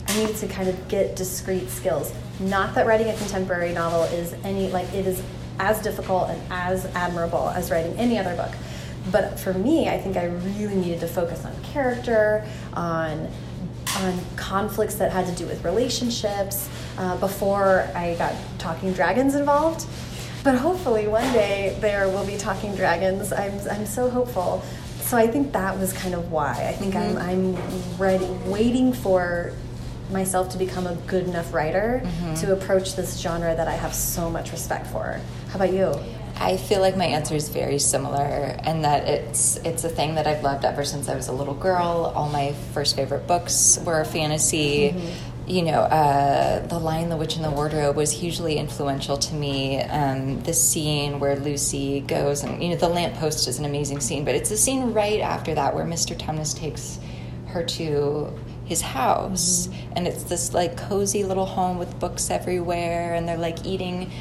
I needed to kind of get discrete skills. Not that writing a contemporary novel is any, like, it is as difficult and as admirable as writing any other book. But for me, I think I really needed to focus on character, on on conflicts that had to do with relationships uh, before I got Talking Dragons involved. But hopefully one day there will be Talking Dragons. I'm, I'm so hopeful. So I think that was kind of why. I think mm -hmm. I'm, I'm ready, waiting for myself to become a good enough writer mm -hmm. to approach this genre that I have so much respect for. How about you? I feel like my answer is very similar, and that it's it's a thing that I've loved ever since I was a little girl. All my first favorite books were fantasy. Mm-hmm. You know, uh, The Lion, the Witch, and the Wardrobe was hugely influential to me. Um, the scene where Lucy goes, and you know, the lamppost is an amazing scene, but it's the scene right after that where Mr. Tumnus takes her to his house, mm-hmm. and it's this like cozy little home with books everywhere, and they're like eating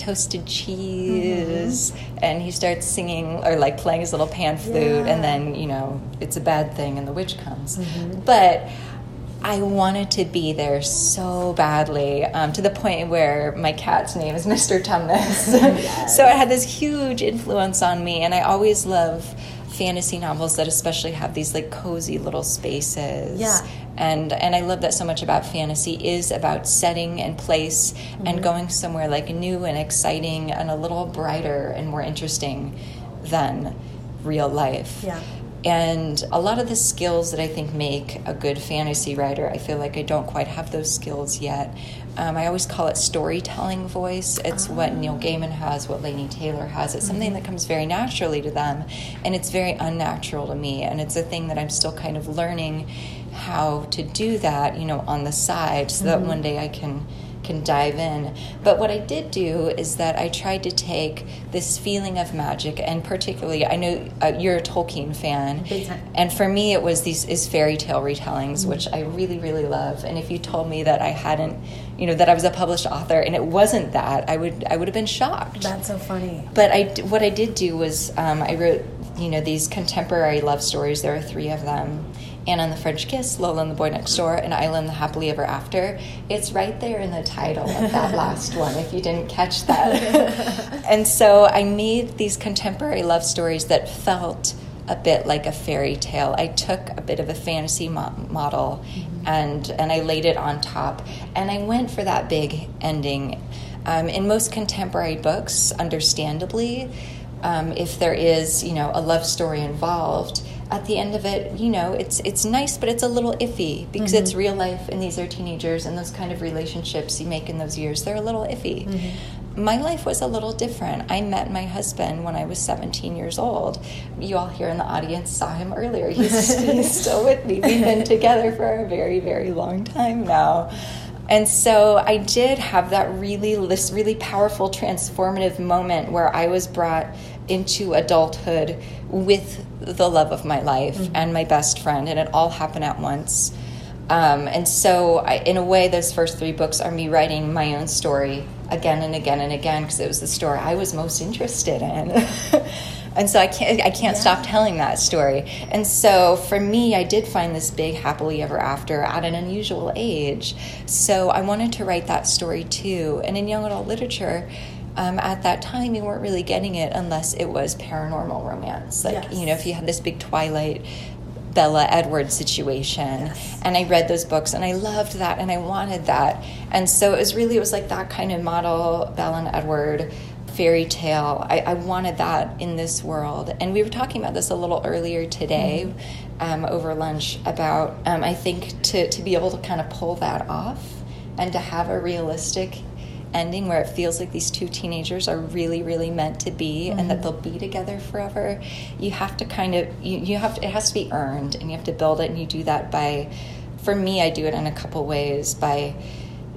toasted cheese mm-hmm. and he starts singing or like playing his little pan flute yeah. and then you know it's a bad thing and the witch comes mm-hmm. but I wanted to be there so badly um, to the point where my cat's name is [LAUGHS] Mr. Tumnus. yes. so it had this huge influence on me, and I always love fantasy novels that especially have these like cozy little spaces. Yeah. And and I love that so much about fantasy is about setting and place mm-hmm. and going somewhere like new and exciting and a little brighter and more interesting than real life. Yeah. And a lot of the skills that I think make a good fantasy writer, I feel like I don't quite have those skills yet. Um, I always call it storytelling voice. It's what Neil ah. Gaiman has, what Laini Taylor has. It's something that comes very naturally to them, and it's very unnatural to me. And it's a thing that I'm still kind of learning how to do that, you know, on the side, so mm-hmm. that one day I can can dive in. But what I did do is that I tried to take this feeling of magic, and particularly, I know uh, you're a Tolkien fan, and for me, it was these is fairy tale retellings, mm-hmm. which I really, really love. And if you told me that I hadn't, you know, that I was a published author and it wasn't that, I would I would have been shocked. That's so funny. But I what I did do was um, I wrote you know these contemporary love stories. There are three of them Anna and the French Kiss, Lola and the Boy Next Door, and Isla and the Happily Ever After. It's right there in the title of that [LAUGHS] last one, if you didn't catch [LAUGHS] that. and so I made these contemporary love stories that felt a bit like a fairy tale. I took a bit of a fantasy mo- model mm-hmm. and and I laid it on top, and I went for that big ending. Um, in most contemporary books, understandably, um, if there is you know a love story involved, at the end of it, you know, it's it's nice, but it's a little iffy because mm-hmm. it's real life, and these are teenagers, and those kind of relationships you make in those years, they're a little iffy. Mm-hmm. My life was a little different. I met my husband when I was 17 years old. You all here in the audience saw him earlier. He's, [LAUGHS] he's still with me. We've been together for a very, very long time now. And so I did have that really, this really powerful, transformative moment where I was brought into adulthood with the love of my life mm-hmm. and my best friend, and it all happened at once. Um, and so, I, in a way, those first three books are me writing my own story again and again and again because it was the story I was most interested in. [LAUGHS] and so I can't I can't yeah. stop telling that story. And so for me, I did find this big happily ever after at an unusual age. So I wanted to write that story too. And in young adult literature, um, at that time you weren't really getting it unless it was paranormal romance like yes. you know if you had this big twilight Bella Edwards situation. Yes. And I read those books and I loved that and I wanted that. And so it was really, it was like that kind of model, Bella and Edward fairy tale. I, I wanted that in this world. And we were talking about this a little earlier today mm-hmm. um, over lunch about, um, I think, to, to be able to kind of pull that off and to have a realistic ending where it feels like these two teenagers are really really meant to be mm-hmm. and that mm-hmm. they'll be together forever you have to kind of you, you have to, it has to be earned and you have to build it and you do that by for me i do it in a couple ways by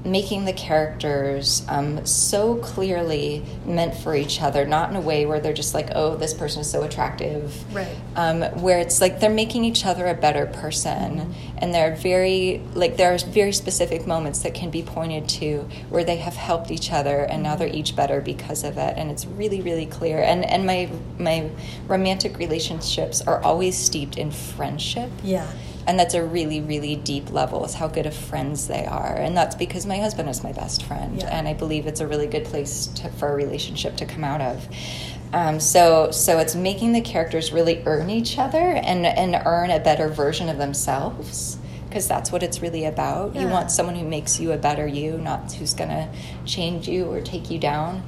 making the characters um, so clearly meant for each other, not in a way where they're just like, oh, this person is so attractive. Right. Um, where it's like they're making each other a better person. Mm-hmm. And they're very, like, there are very specific moments that can be pointed to where they have helped each other and now they're each better because of it. And it's really, really clear. And, and my, my romantic relationships are always steeped in friendship. Yeah and that's a really really deep level is how good of friends they are and that's because my husband is my best friend yeah. and i believe it's a really good place to, for a relationship to come out of um, so so it's making the characters really earn each other and and earn a better version of themselves because that's what it's really about. Yeah. You want someone who makes you a better you, not who's going to change you or take you down.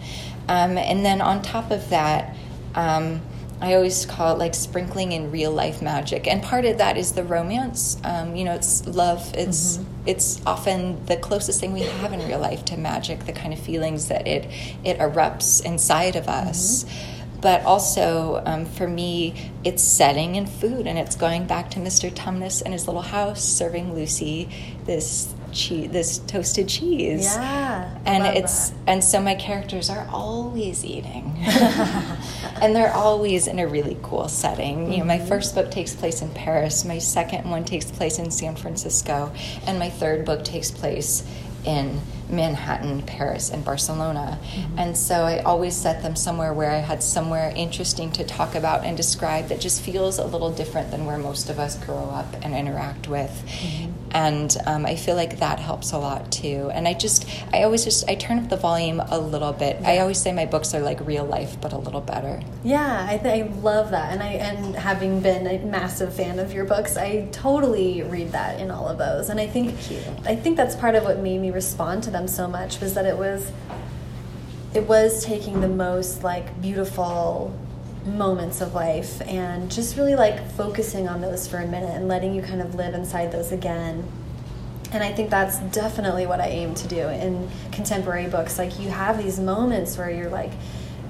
Um, and then on top of that, um, I always call it like sprinkling in real life magic, and part of that is the romance. Um, you know, it's love. It's mm-hmm. it's often the closest thing we have in real life to magic. The kind of feelings that it it erupts inside of us. Mm-hmm. But also, um, for me, it's setting and food, and it's going back to Mr. Tumnus and his little house, serving Lucy this cheese, this toasted cheese. Yeah, and it's that. and so my characters are always eating, [LAUGHS] [LAUGHS] and they're always in a really cool setting. Mm-hmm. You know, my mm-hmm. first book takes place in Paris. My second one takes place in San Francisco, and my third book takes place in Manhattan, Paris, and Barcelona. Mm-hmm. And so I always set them somewhere where I had somewhere interesting to talk about and describe that just feels a little different than where most of us grow up and interact with. Mm-hmm. And um, I feel like that helps a lot too. And I just, I always just, I turn up the volume a little bit. Yeah. I always say my books are like real life, but a little better. Yeah, I, th- I love that. And I, and having been a massive fan of your books, I totally read that in all of those. And I think, I think that's part of what made me respond to them so much was that it was it was taking the most like beautiful moments of life and just really like focusing on those for a minute and letting you kind of live inside those again. And i think that's definitely what i aim to do in contemporary books. Like you have these moments where you're like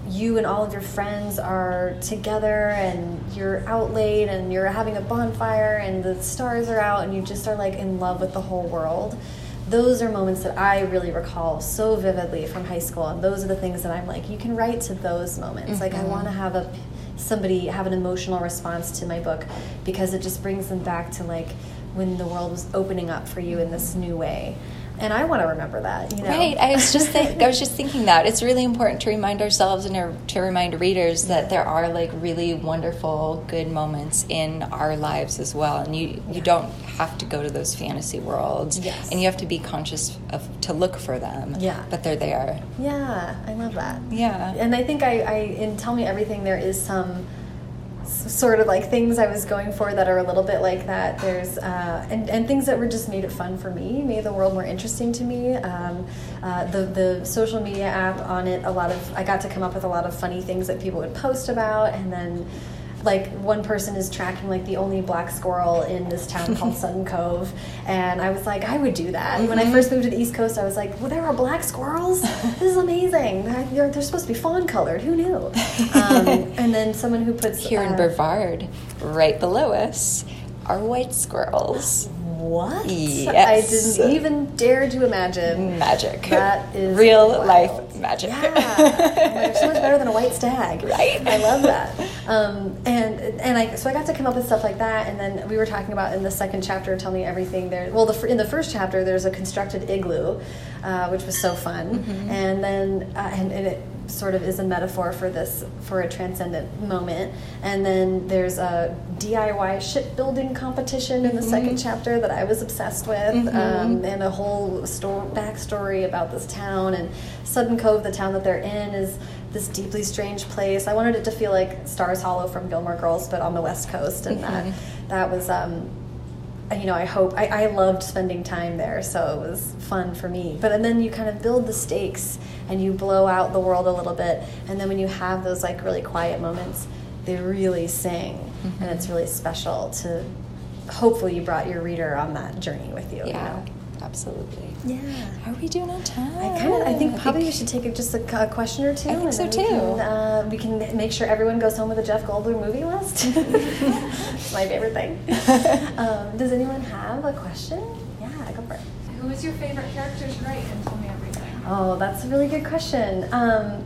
you and all of your friends are together and you're out late and you're having a bonfire and the stars are out and you just are like in love with the whole world those are moments that I really recall so vividly from high school, and those are the things that I'm like, you can write to those moments. Mm -hmm. Like I mm-hmm. want to have a somebody have an emotional response to my book because it just brings them back to like when the world was opening up for you in this new way and I want to remember that. You know? Right. I was just think, I was just thinking that it's really important to remind ourselves and er, to remind readers that there are like really wonderful, good moments in our lives as well, and you you don't have to go to those fantasy worlds. Yes. And you have to be conscious of to look for them. Yeah. But they're there. Yeah, I love that. Yeah. And I think I, I in Tell Me Everything there is some sort of like things I was going for that are a little bit like that. There's uh, and and things that were just made it fun for me, made the world more interesting to me. Um, uh, the the social media app on it, a lot of I got to come up with a lot of funny things that people would post about, and then like one person is tracking like the only black squirrel in this town [LAUGHS] called Sutton Cove, and I was like, I would do that. Mm -hmm. When I mm-hmm. first moved to the East Coast, I was like, well, there are black squirrels. this is amazing. They're, they're supposed to be fawn colored. Who knew? Um, [LAUGHS] and then someone who puts here uh, in Brevard, right below us, are white squirrels. What? Yes. I didn't even dare to imagine. Magic. That is real wild. life magic. Yeah, [LAUGHS] so much better than a white stag. Right. I love [LAUGHS] that. Um, and and I so I got to come up with stuff like that, and then we were talking about in the second chapter, tell me everything. There, well, the, in the first chapter, there's a constructed igloo, uh, which was so fun, mm -hmm. and then uh, and, and it sort of is a metaphor for this for a transcendent moment and then there's a diy shipbuilding competition in the mm -hmm. second chapter that i was obsessed with mm -hmm. um, and a whole story, backstory about this town and Sutton Cove the town that they're in is this deeply strange place i wanted it to feel like stars hollow from gilmore girls but on the west coast and mm -hmm. that mm-hmm. that was um, you know, I hope I, I loved spending time there, so it was fun for me. But and then you kind of build the stakes and you blow out the world a little bit, and then when you have those like really quiet moments, they really sing, mm -hmm. and it's really special to. Hopefully, you brought your reader on that journey with you. Yeah. You know? absolutely. Yeah. How are we doing on time? I kind of. I think probably we should take just a, a, question or two. I think so too. We can, uh, we can, make sure everyone goes home with a Jeff Goldblum movie list. [LAUGHS] it's my favorite thing. [LAUGHS] Um, does anyone have a question? Yeah, go for it. Who is your favorite character to write and tell me everything? Oh, that's a really good question. Um,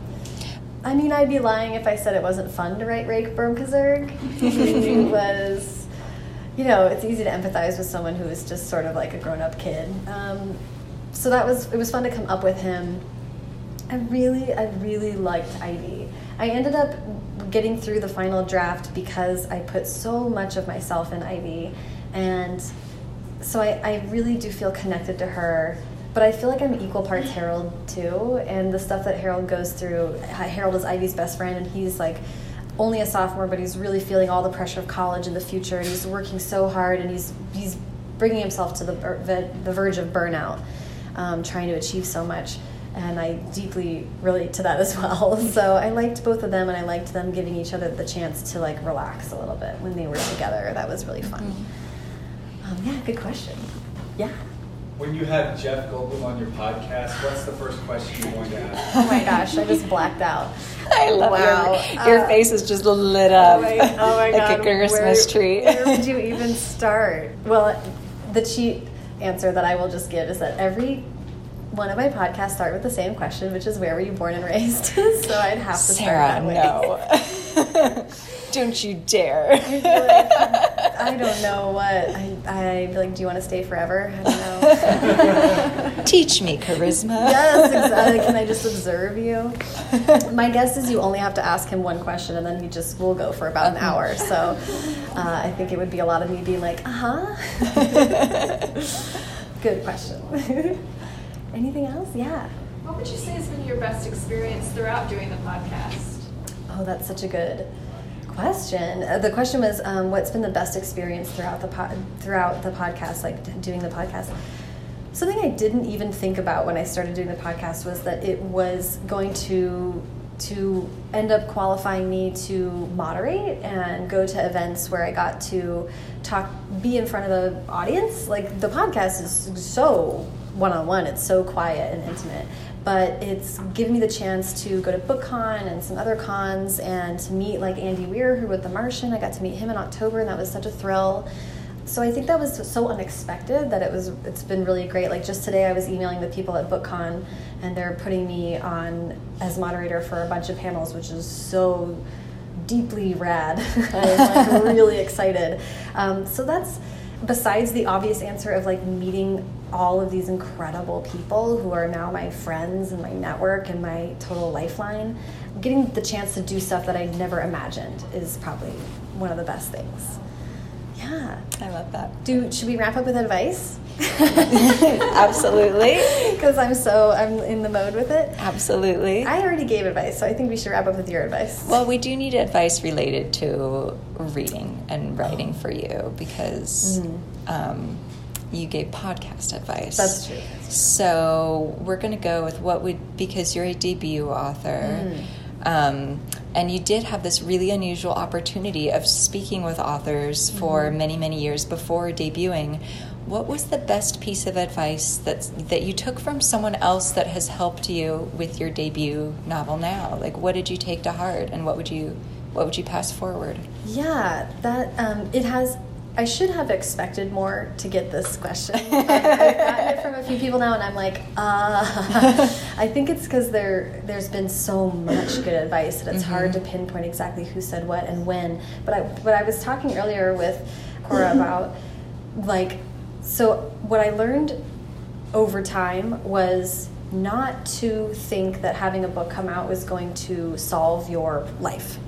I mean, I'd be lying if I said it wasn't fun to write Rake Burmkezerg. he [LAUGHS] was you know, it's easy to empathize with someone who is just sort of like a grown-up kid. Um, so that was it was fun to come up with him. I really, I really liked Ivy. I ended up getting through the final draft because I put so much of myself in Ivy, and so I, I really do feel connected to her. But I feel like I'm equal parts Harold too, and the stuff that Harold goes through. Harold is Ivy's best friend, and he's like only a sophomore, but he's really feeling all the pressure of college and the future, and he's working so hard, and he's he's bringing himself to the the verge of burnout, um, trying to achieve so much. And I deeply relate to that as [LAUGHS] well. So I liked both of them, and I liked them giving each other the chance to like relax a little bit when they were together. That was really fun. Mm -hmm. um, yeah, good question. Yeah. When you have Jeff Goldblum on your podcast, what's the first question you're going to ask? [LAUGHS] Oh my gosh, I just blacked out. I love wow. your, your uh, face is just lit up oh my, oh my [LAUGHS] like God. a Christmas where, tree. where would you even start? Well, the cheat answer that I will just give is that every one of my podcasts start with the same question, which is where were you born and raised? [LAUGHS] so I'd have to Sarah, start that way. no. Don't you dare. I I don't know what I I like. Do you want to stay forever? I don't know. [LAUGHS] Teach me charisma. yes, exactly. Can I just observe you? My guess is you only have to ask him one question, and then he just will go for about an hour. So uh, I think it would be a lot of me being like, uh huh. [LAUGHS] Good question. [LAUGHS] Anything else? Yeah. What would you say has been your best experience throughout doing the podcast? Oh, that's such a good question. Uh, the question was, um, what's been the best experience throughout the throughout the podcast, like doing the podcast? Something I didn't even think about when I started doing the podcast was that it was going to to end up qualifying me to moderate and go to events where I got to talk, be in front of an audience. Like the podcast is so one on one, it's so quiet and intimate but it's given me the chance to go to BookCon and some other cons and to meet like Andy Weir, who wrote The Martian. I got to meet him in October, and that was such a thrill. So I think that was so unexpected that it was. It's been really great. Like just today, I was emailing the people at BookCon, and they're putting me on as moderator for a bunch of panels, which is so deeply rad. [LAUGHS] I'm like really [LAUGHS] excited. Um, so that's besides the obvious answer of like meeting all of these incredible people who are now my friends and my network and my total lifeline, getting the chance to do stuff that I never imagined is probably one of the best things. Yeah. I love that. Do should we wrap up with advice? [LAUGHS] Absolutely. [LAUGHS] Because I'm so I'm in the mode with it. Absolutely. I already gave advice, so I think we should wrap up with your advice. Well, we do need advice related to reading and writing for you because um, you gave podcast advice. That's true. So we're going to go with what would, because you're a debut author. Um, and you did have this really unusual opportunity of speaking with authors for many, many years before debuting. What was the best piece of advice that that you took from someone else that has helped you with your debut novel now? Like, what did you take to heart, and what would you what would you pass forward? Yeah, that um, it has. I should have expected more to get this question. [LAUGHS] I've, gotten it from a few people now, and I'm like, uh, [LAUGHS] I think it's because there there's been so much good advice that it's hard to pinpoint exactly who said what and when. But I but I was talking earlier with Cora about like so what I learned over time was not to think that having a book come out was going to solve your life.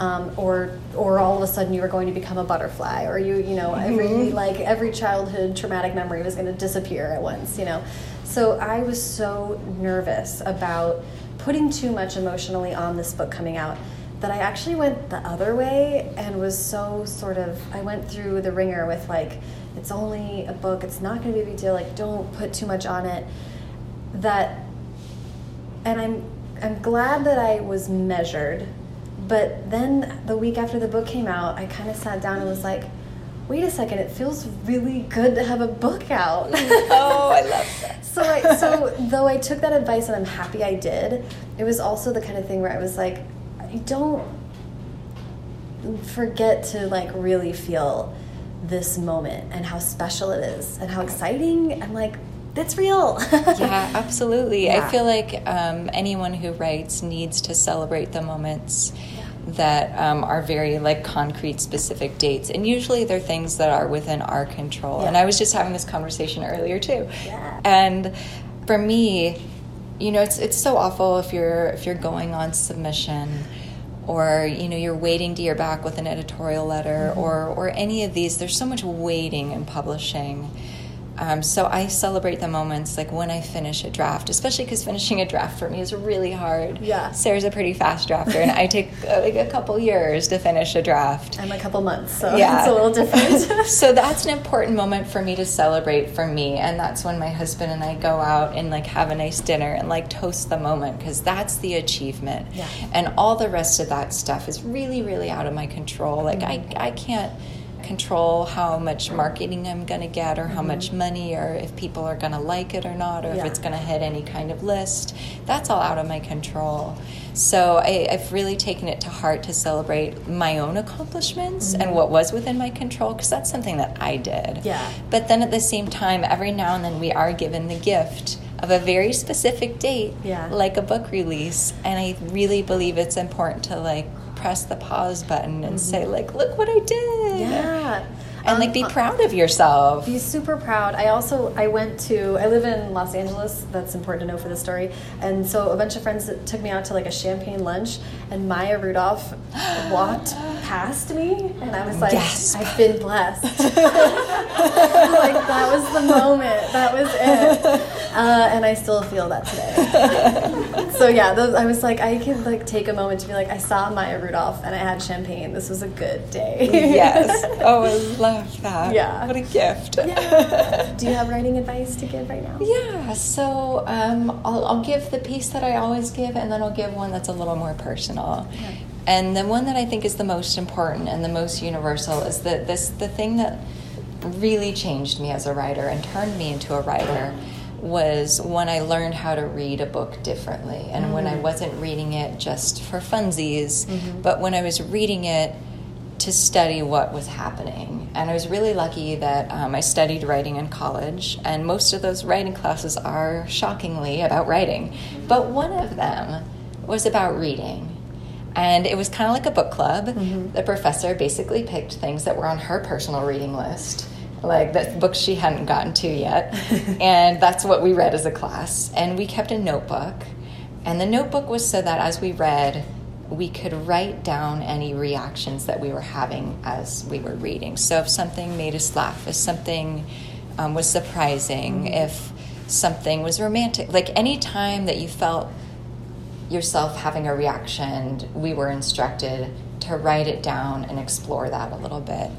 Um, or or all of a sudden you were going to become a butterfly or you you know every like every childhood traumatic memory was going to disappear at once you know? So i was so nervous about putting too much emotionally on this book coming out that i actually went the other way and was so sort of i went through the ringer with like it's only a book it's not going to be a big deal like don't put too much on it that and I'm I'm glad that I was measured. But then the week after the book came out, I kind of sat down and was like, "Wait a second, it feels really good to have a book out." [LAUGHS] Oh, I love that. [LAUGHS] so I, so though I took that advice and I'm happy I did, it was also the kind of thing where I was like, I don't forget to like really feel this moment and how special it is and how exciting. I'm like, that's real. [LAUGHS] yeah, absolutely. Yeah. I feel like um, anyone who writes needs to celebrate the moments that um, are very like concrete, specific dates, and usually they're things that are within our control. And I was just having this conversation earlier too, Yeah. and for me, you know, it's it's so awful if you're if you're going on submission. Or you know you're waiting to hear back with an editorial letter, or or any of these. There's so much waiting in publishing, um, so I celebrate the moments like when I finish a draft, especially because finishing a draft for me is really hard. Yeah. Sarah's a pretty fast drafter, and I take uh, like a couple years to finish a draft. I'm a couple months, so Yeah. it's a little different. [LAUGHS] [LAUGHS] so that's an important moment for me to celebrate for me, and that's when my husband and I go out and like have a nice dinner and like toast the moment because that's the achievement. Yeah. And all the rest of that stuff is really, really out of my control. Like I, I can't control how much marketing I'm going to get or how much money or if people are going to like it or not or Mm-hmm. Yeah. if it's going to hit any kind of list. That's all out of my control. So I, I've really taken it to heart to celebrate my own accomplishments and what was within my control because that's something that I did. Mm-hmm. Yeah. But then at the same time, every now and then we are given the gift of a very specific date, Yeah. like a book release. And I really believe it's important to like press the pause button and say mm-hmm. like, "Look what I did." Yeah. And like Um, be uh, proud of yourself. Be super proud. I also I went to I live in Los Angeles. That's important to know for the story. And so a bunch of friends took me out to like a champagne lunch, and Maya Rudolph [GASPS] walked past me, and I was like, Yes. I've been blessed. [LAUGHS] like that was the moment. That was it. Uh, and I still feel that today. [LAUGHS] so yeah, those, I was like, I can like take a moment to be like, I saw Maya Rudolph, and I had champagne. This was a good day. yes. Oh, I love that. Yeah. What a gift. Yeah. [LAUGHS] Do you have writing advice to give right now? Yeah, so um, I'll, I'll give the piece that I always give, and then I'll give one that's a little more personal. And the one that I think is the most important and the most universal is that this the thing that really changed me as a writer and turned me into a writer was when I learned how to read a book differently, and when I wasn't reading it just for funsies, but when I was reading it to study what was happening. And I was really lucky that um, I studied writing in college, and most of those writing classes are shockingly about writing. But one of them was about reading. And it was kind of like a book club. The professor basically picked things that were on her personal reading list, like the books she hadn't gotten to yet. [LAUGHS] and that's what we read as a class. And we kept a notebook. And the notebook was so that as we read, we could write down any reactions that we were having as we were reading. So if something made us laugh, if something um, was surprising, if something was romantic, like any time that you felt yourself having a reaction, we were instructed to write it down and explore that a little bit.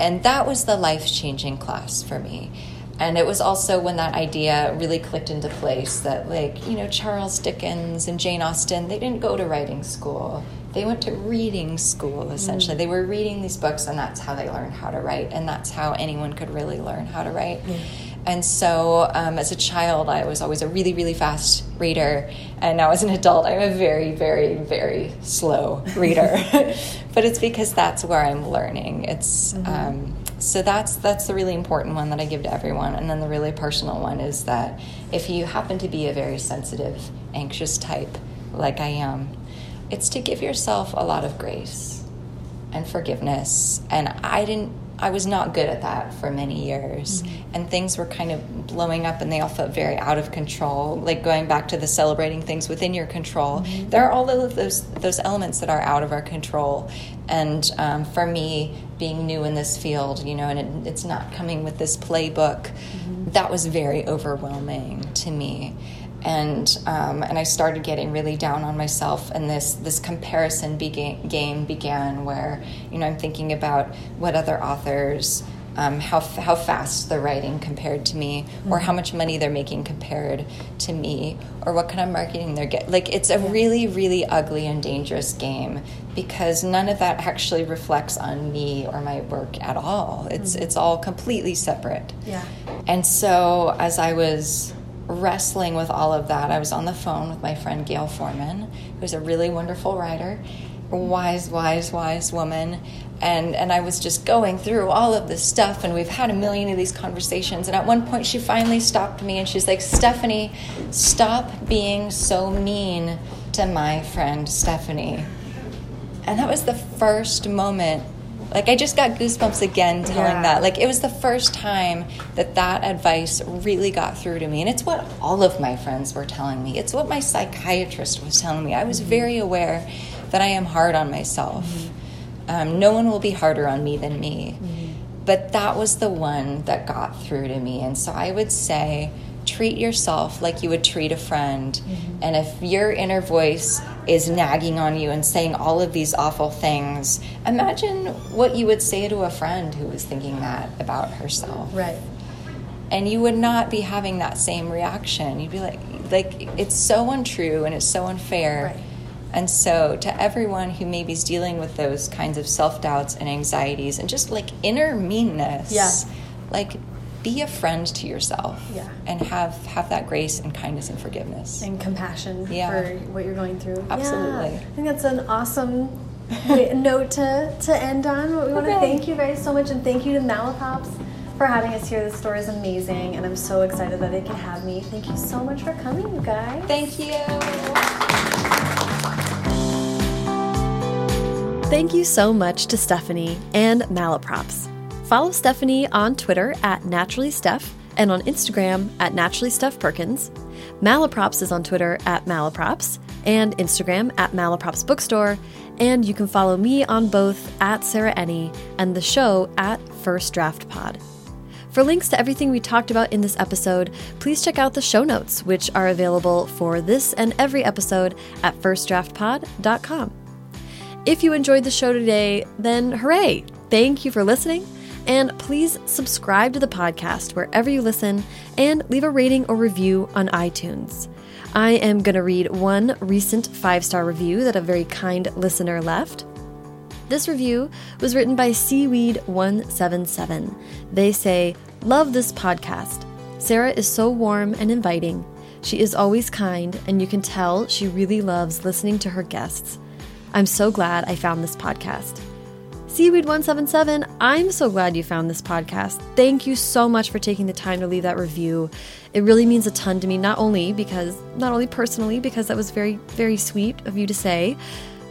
And that was the life changing class for me. And it was also when that idea really clicked into place that, like, you know, Charles Dickens and Jane Austen, they didn't go to writing school. They went to reading school, essentially. They were reading these books, and that's how they learned how to write. And that's how anyone could really learn how to write. And so, um, as a child, I was always a really, really fast reader. And now, as an adult, I'm a very, very, very slow reader. [LAUGHS] [LAUGHS] but it's because that's where I'm learning. It's um, so that's that's the really important one that I give to everyone. And then the really personal one is that if you happen to be a very sensitive, anxious type, like I am, it's to give yourself a lot of grace and forgiveness. And I didn't, I was not good at that for many years. Mm-hmm. And things were kind of blowing up and they all felt very out of control. Like going back to the celebrating things within your control, mm-hmm. there are all of those, those elements that are out of our control. And um, for me, being new in this field, you know, and it, it's not coming with this playbook, mm-hmm. that was very overwhelming to me and um, and I started getting really down on myself, and this this comparison began, game began, where you know I'm thinking about what other authors. Um, how, how fast they're writing compared to me, or how much money they're making compared to me, or what kind of marketing they're getting. Like, it's a really, really ugly and dangerous game because none of that actually reflects on me or my work at all. It's, it's all completely separate. Yeah. And so, as I was wrestling with all of that, I was on the phone with my friend Gayle Forman, who's a really wonderful writer, wise, wise, wise woman. And, and I was just going through all of this stuff, and we've had a million of these conversations. And at one point, she finally stopped me and she's like, Stephanie, stop being so mean to my friend Stephanie. And that was the first moment. Like, I just got goosebumps again telling Yeah. that. Like, it was the first time that that advice really got through to me. And it's what all of my friends were telling me, it's what my psychiatrist was telling me. I was mm-hmm. very aware that I am hard on myself. Mm-hmm. Um, no one will be harder on me than me. Mm-hmm. But that was the one that got through to me. And so I would say, treat yourself like you would treat a friend. Mm-hmm. And if your inner voice is nagging on you and saying all of these awful things, imagine what you would say to a friend who was thinking that about herself Right. and you would not be having that same reaction. You'd be like, like it's so untrue and it's so unfair. Right. And so, to everyone who maybe is dealing with those kinds of self doubts and anxieties and just like inner meanness, Yeah. like be a friend to yourself, Yeah. and have have that grace and kindness and forgiveness. and compassion Yeah. for what you're going through. Absolutely. Yeah. I think that's an awesome [LAUGHS] note to, to end on. We want to Okay. thank you guys so much and thank you to Malaprop's for having us here. This store is amazing and I'm so excited that they can have me. Thank you so much for coming, you guys. Thank you. Thank you so much to Stephanie and Malaprop's. Follow Stephanie on Twitter at naturallysteph and on Instagram at naturallystephperkins. Malaprop's is on Twitter at Malaprops and Instagram at Malaprops Bookstore, and you can follow me on both at Sarah Enni and the show at First Draft Pod. For links to everything we talked about in this episode, please check out the show notes, which are available for this and every episode at firstdraftpod.com. If you enjoyed the show today, then hooray! Thank you for listening. And please subscribe to the podcast wherever you listen and leave a rating or review on iTunes. I am going to read one recent five star review that a very kind listener left. This review was written by Seaweed177. They say, Love this podcast. Sarah is so warm and inviting. She is always kind, and you can tell she really loves listening to her guests. I'm so glad I found this podcast. Seaweed177, I'm so glad you found this podcast. Thank you so much for taking the time to leave that review. It really means a ton to me, not only because, not only personally, because that was very, very sweet of you to say,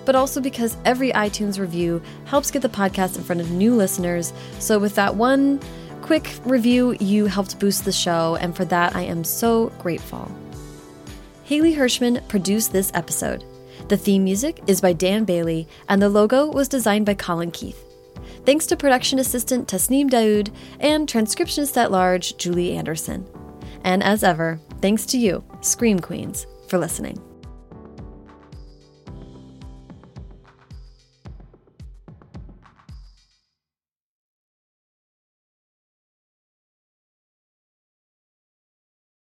but also because every iTunes review helps get the podcast in front of new listeners. So, with that one quick review, you helped boost the show, and for that, I am so grateful. Haley Hirschman produced this episode. The theme music is by Dan Bailey, and the logo was designed by Colin Keith. Thanks to production assistant Tasneem Daoud and transcriptionist at large Julie Anderson. And as ever, thanks to you, Scream Queens, for listening.